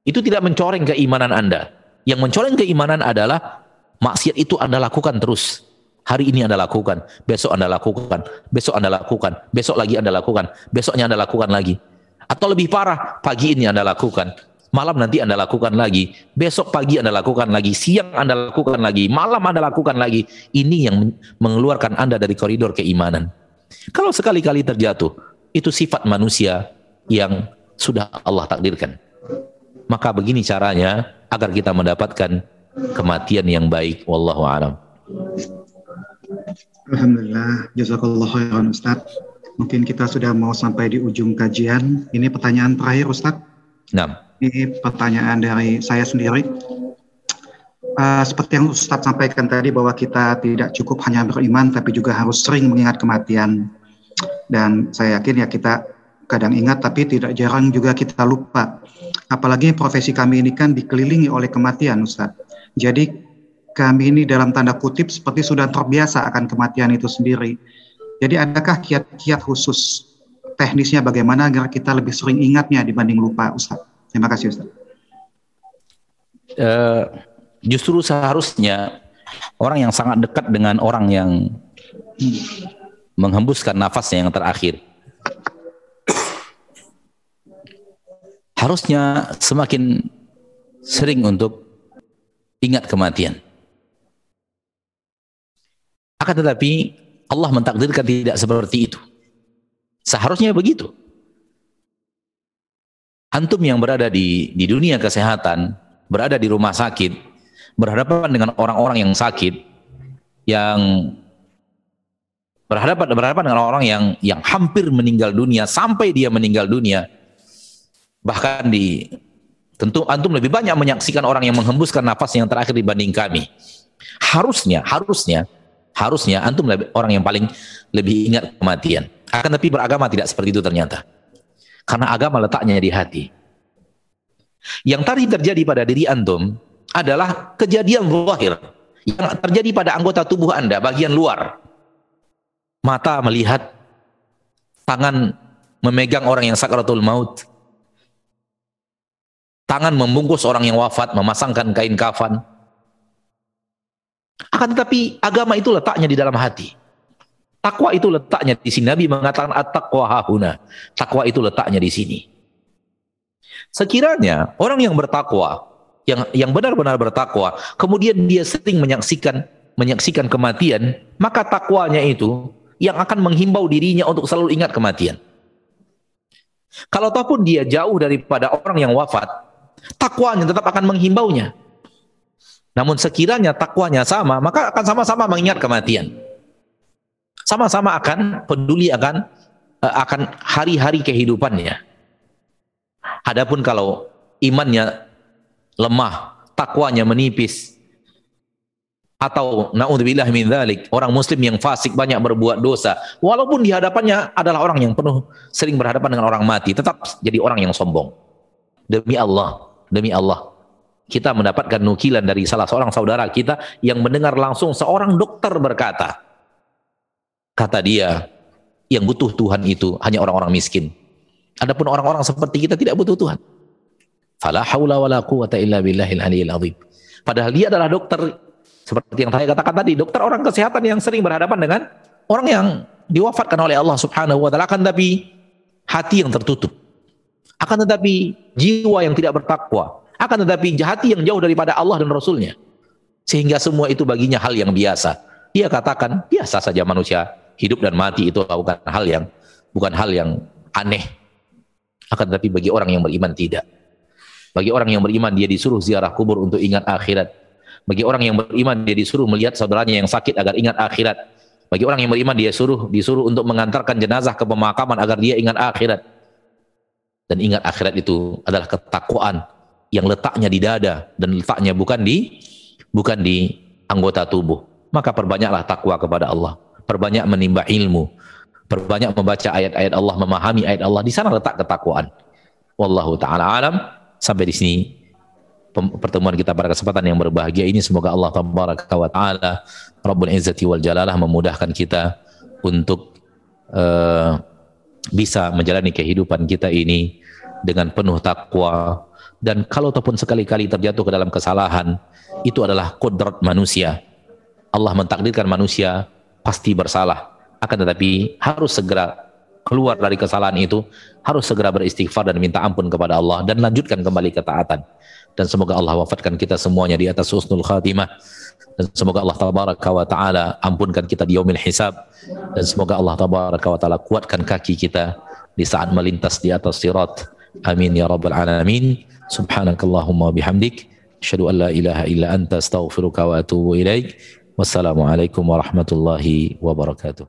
Itu tidak mencoreng keimanan Anda. Yang mencoreng keimanan adalah maksiat itu Anda lakukan terus. Hari ini Anda lakukan, besok Anda lakukan, besok Anda lakukan, besok lagi Anda lakukan, besoknya Anda lakukan lagi. Atau lebih parah, pagi ini Anda lakukan, malam nanti Anda lakukan lagi, besok pagi Anda lakukan lagi, siang Anda lakukan lagi, malam Anda lakukan lagi. Ini yang mengeluarkan Anda dari koridor keimanan. Kalau sekali-kali terjatuh, itu sifat manusia yang sudah Allah takdirkan. Maka begini caranya agar kita mendapatkan kematian yang baik. Wallahu a'lam. Alhamdulillah, jazakallah khairan Ustaz. Mungkin kita sudah mau sampai di ujung kajian. Ini pertanyaan terakhir Ustaz. Nah. Ini pertanyaan dari saya sendiri. Uh, seperti yang Ustadz sampaikan tadi bahwa kita tidak cukup hanya beriman tapi juga harus sering mengingat kematian. Dan saya yakin ya kita kadang ingat tapi tidak jarang juga kita lupa. Apalagi profesi kami ini kan dikelilingi oleh kematian Ustadz. Jadi kami ini dalam tanda kutip seperti sudah terbiasa akan kematian itu sendiri. Jadi adakah kiat-kiat khusus teknisnya bagaimana agar kita lebih sering ingatnya dibanding lupa Ustadz? Terima kasih Ustaz. Uh, justru seharusnya orang yang sangat dekat dengan orang yang menghembuskan nafasnya yang terakhir harusnya semakin sering untuk ingat kematian. Akan tetapi Allah mentakdirkan tidak seperti itu. Seharusnya begitu antum yang berada di di dunia kesehatan, berada di rumah sakit, berhadapan dengan orang-orang yang sakit, yang berhadapan berhadapan dengan orang yang yang hampir meninggal dunia sampai dia meninggal dunia, bahkan di tentu antum lebih banyak menyaksikan orang yang menghembuskan nafas yang terakhir dibanding kami. Harusnya, harusnya, harusnya antum lebih, orang yang paling lebih ingat kematian. Akan tapi beragama tidak seperti itu ternyata. Karena agama letaknya di hati. Yang tadi terjadi pada diri antum adalah kejadian zahir yang terjadi pada anggota tubuh Anda bagian luar. Mata melihat, tangan memegang orang yang sakratul maut, tangan membungkus orang yang wafat, memasangkan kain kafan. Akan tetapi agama itu letaknya di dalam hati. Takwa itu letaknya di sini. Nabi mengatakan at-taqwa hahuna. Takwa itu letaknya di sini. Sekiranya orang yang bertakwa, yang yang benar-benar bertakwa, kemudian dia sering menyaksikan menyaksikan kematian, maka takwanya itu yang akan menghimbau dirinya untuk selalu ingat kematian. Kalau ataupun dia jauh daripada orang yang wafat, takwanya tetap akan menghimbaunya. Namun sekiranya takwanya sama, maka akan sama-sama mengingat kematian sama-sama akan peduli akan eh, akan hari-hari kehidupannya. Adapun kalau imannya lemah, takwanya menipis, atau naudzubillah min dzalik, orang muslim yang fasik banyak berbuat dosa, walaupun di hadapannya adalah orang yang penuh sering berhadapan dengan orang mati, tetap jadi orang yang sombong. Demi Allah, demi Allah. Kita mendapatkan nukilan dari salah seorang saudara kita yang mendengar langsung seorang dokter berkata, kata dia, yang butuh Tuhan itu hanya orang-orang miskin. Adapun orang-orang seperti kita tidak butuh Tuhan. Fala haula wala quwata illa billahil aliyil azim. Padahal dia adalah dokter seperti yang saya katakan tadi, dokter orang kesehatan yang sering berhadapan dengan orang yang diwafatkan oleh Allah Subhanahu wa taala akan tetapi hati yang tertutup. Akan tetapi jiwa yang tidak bertakwa, akan tetapi hati yang jauh daripada Allah dan Rasulnya. Sehingga semua itu baginya hal yang biasa. Dia katakan biasa saja manusia hidup dan mati itu bukan hal yang bukan hal yang aneh. Akan tetapi bagi orang yang beriman tidak. Bagi orang yang beriman dia disuruh ziarah kubur untuk ingat akhirat bagi orang yang beriman dia disuruh melihat saudaranya yang sakit agar ingat akhirat. Bagi orang yang beriman dia suruh disuruh untuk mengantarkan jenazah ke pemakaman agar dia ingat akhirat. Dan ingat akhirat itu adalah ketakwaan yang letaknya di dada dan letaknya bukan di bukan di anggota tubuh. Maka perbanyaklah takwa kepada Allah. Perbanyak menimba ilmu. Perbanyak membaca ayat-ayat Allah, memahami ayat Allah. Di sana letak ketakwaan. Wallahu taala alam. Sampai di sini pertemuan kita pada kesempatan yang berbahagia ini semoga Allah tabaraka wa taala Rabbul Izzati wal Jalalah memudahkan kita untuk uh, bisa menjalani kehidupan kita ini dengan penuh takwa. Dan kalau ataupun sekali-kali terjatuh ke dalam kesalahan itu adalah kodrat manusia. Allah mentakdirkan manusia pasti bersalah. Akan tetapi harus segera keluar dari kesalahan itu harus segera beristighfar dan minta ampun kepada Allah dan lanjutkan kembali ketaatan dan semoga Allah wafatkan kita semuanya di atas husnul khatimah. Dan semoga Allah tabaraka wa taala ampunkan kita di yaumil hisab. Dan semoga Allah tabaraka wa taala kuatkan kaki kita di saat melintas di atas sirat. Amin ya rabbal alamin. Subhanakallahumma bihamdik. Asyhadu an la ilaha illa anta astaghfiruka wa atubu ilaik. Wassalamu alaikum warahmatullahi wabarakatuh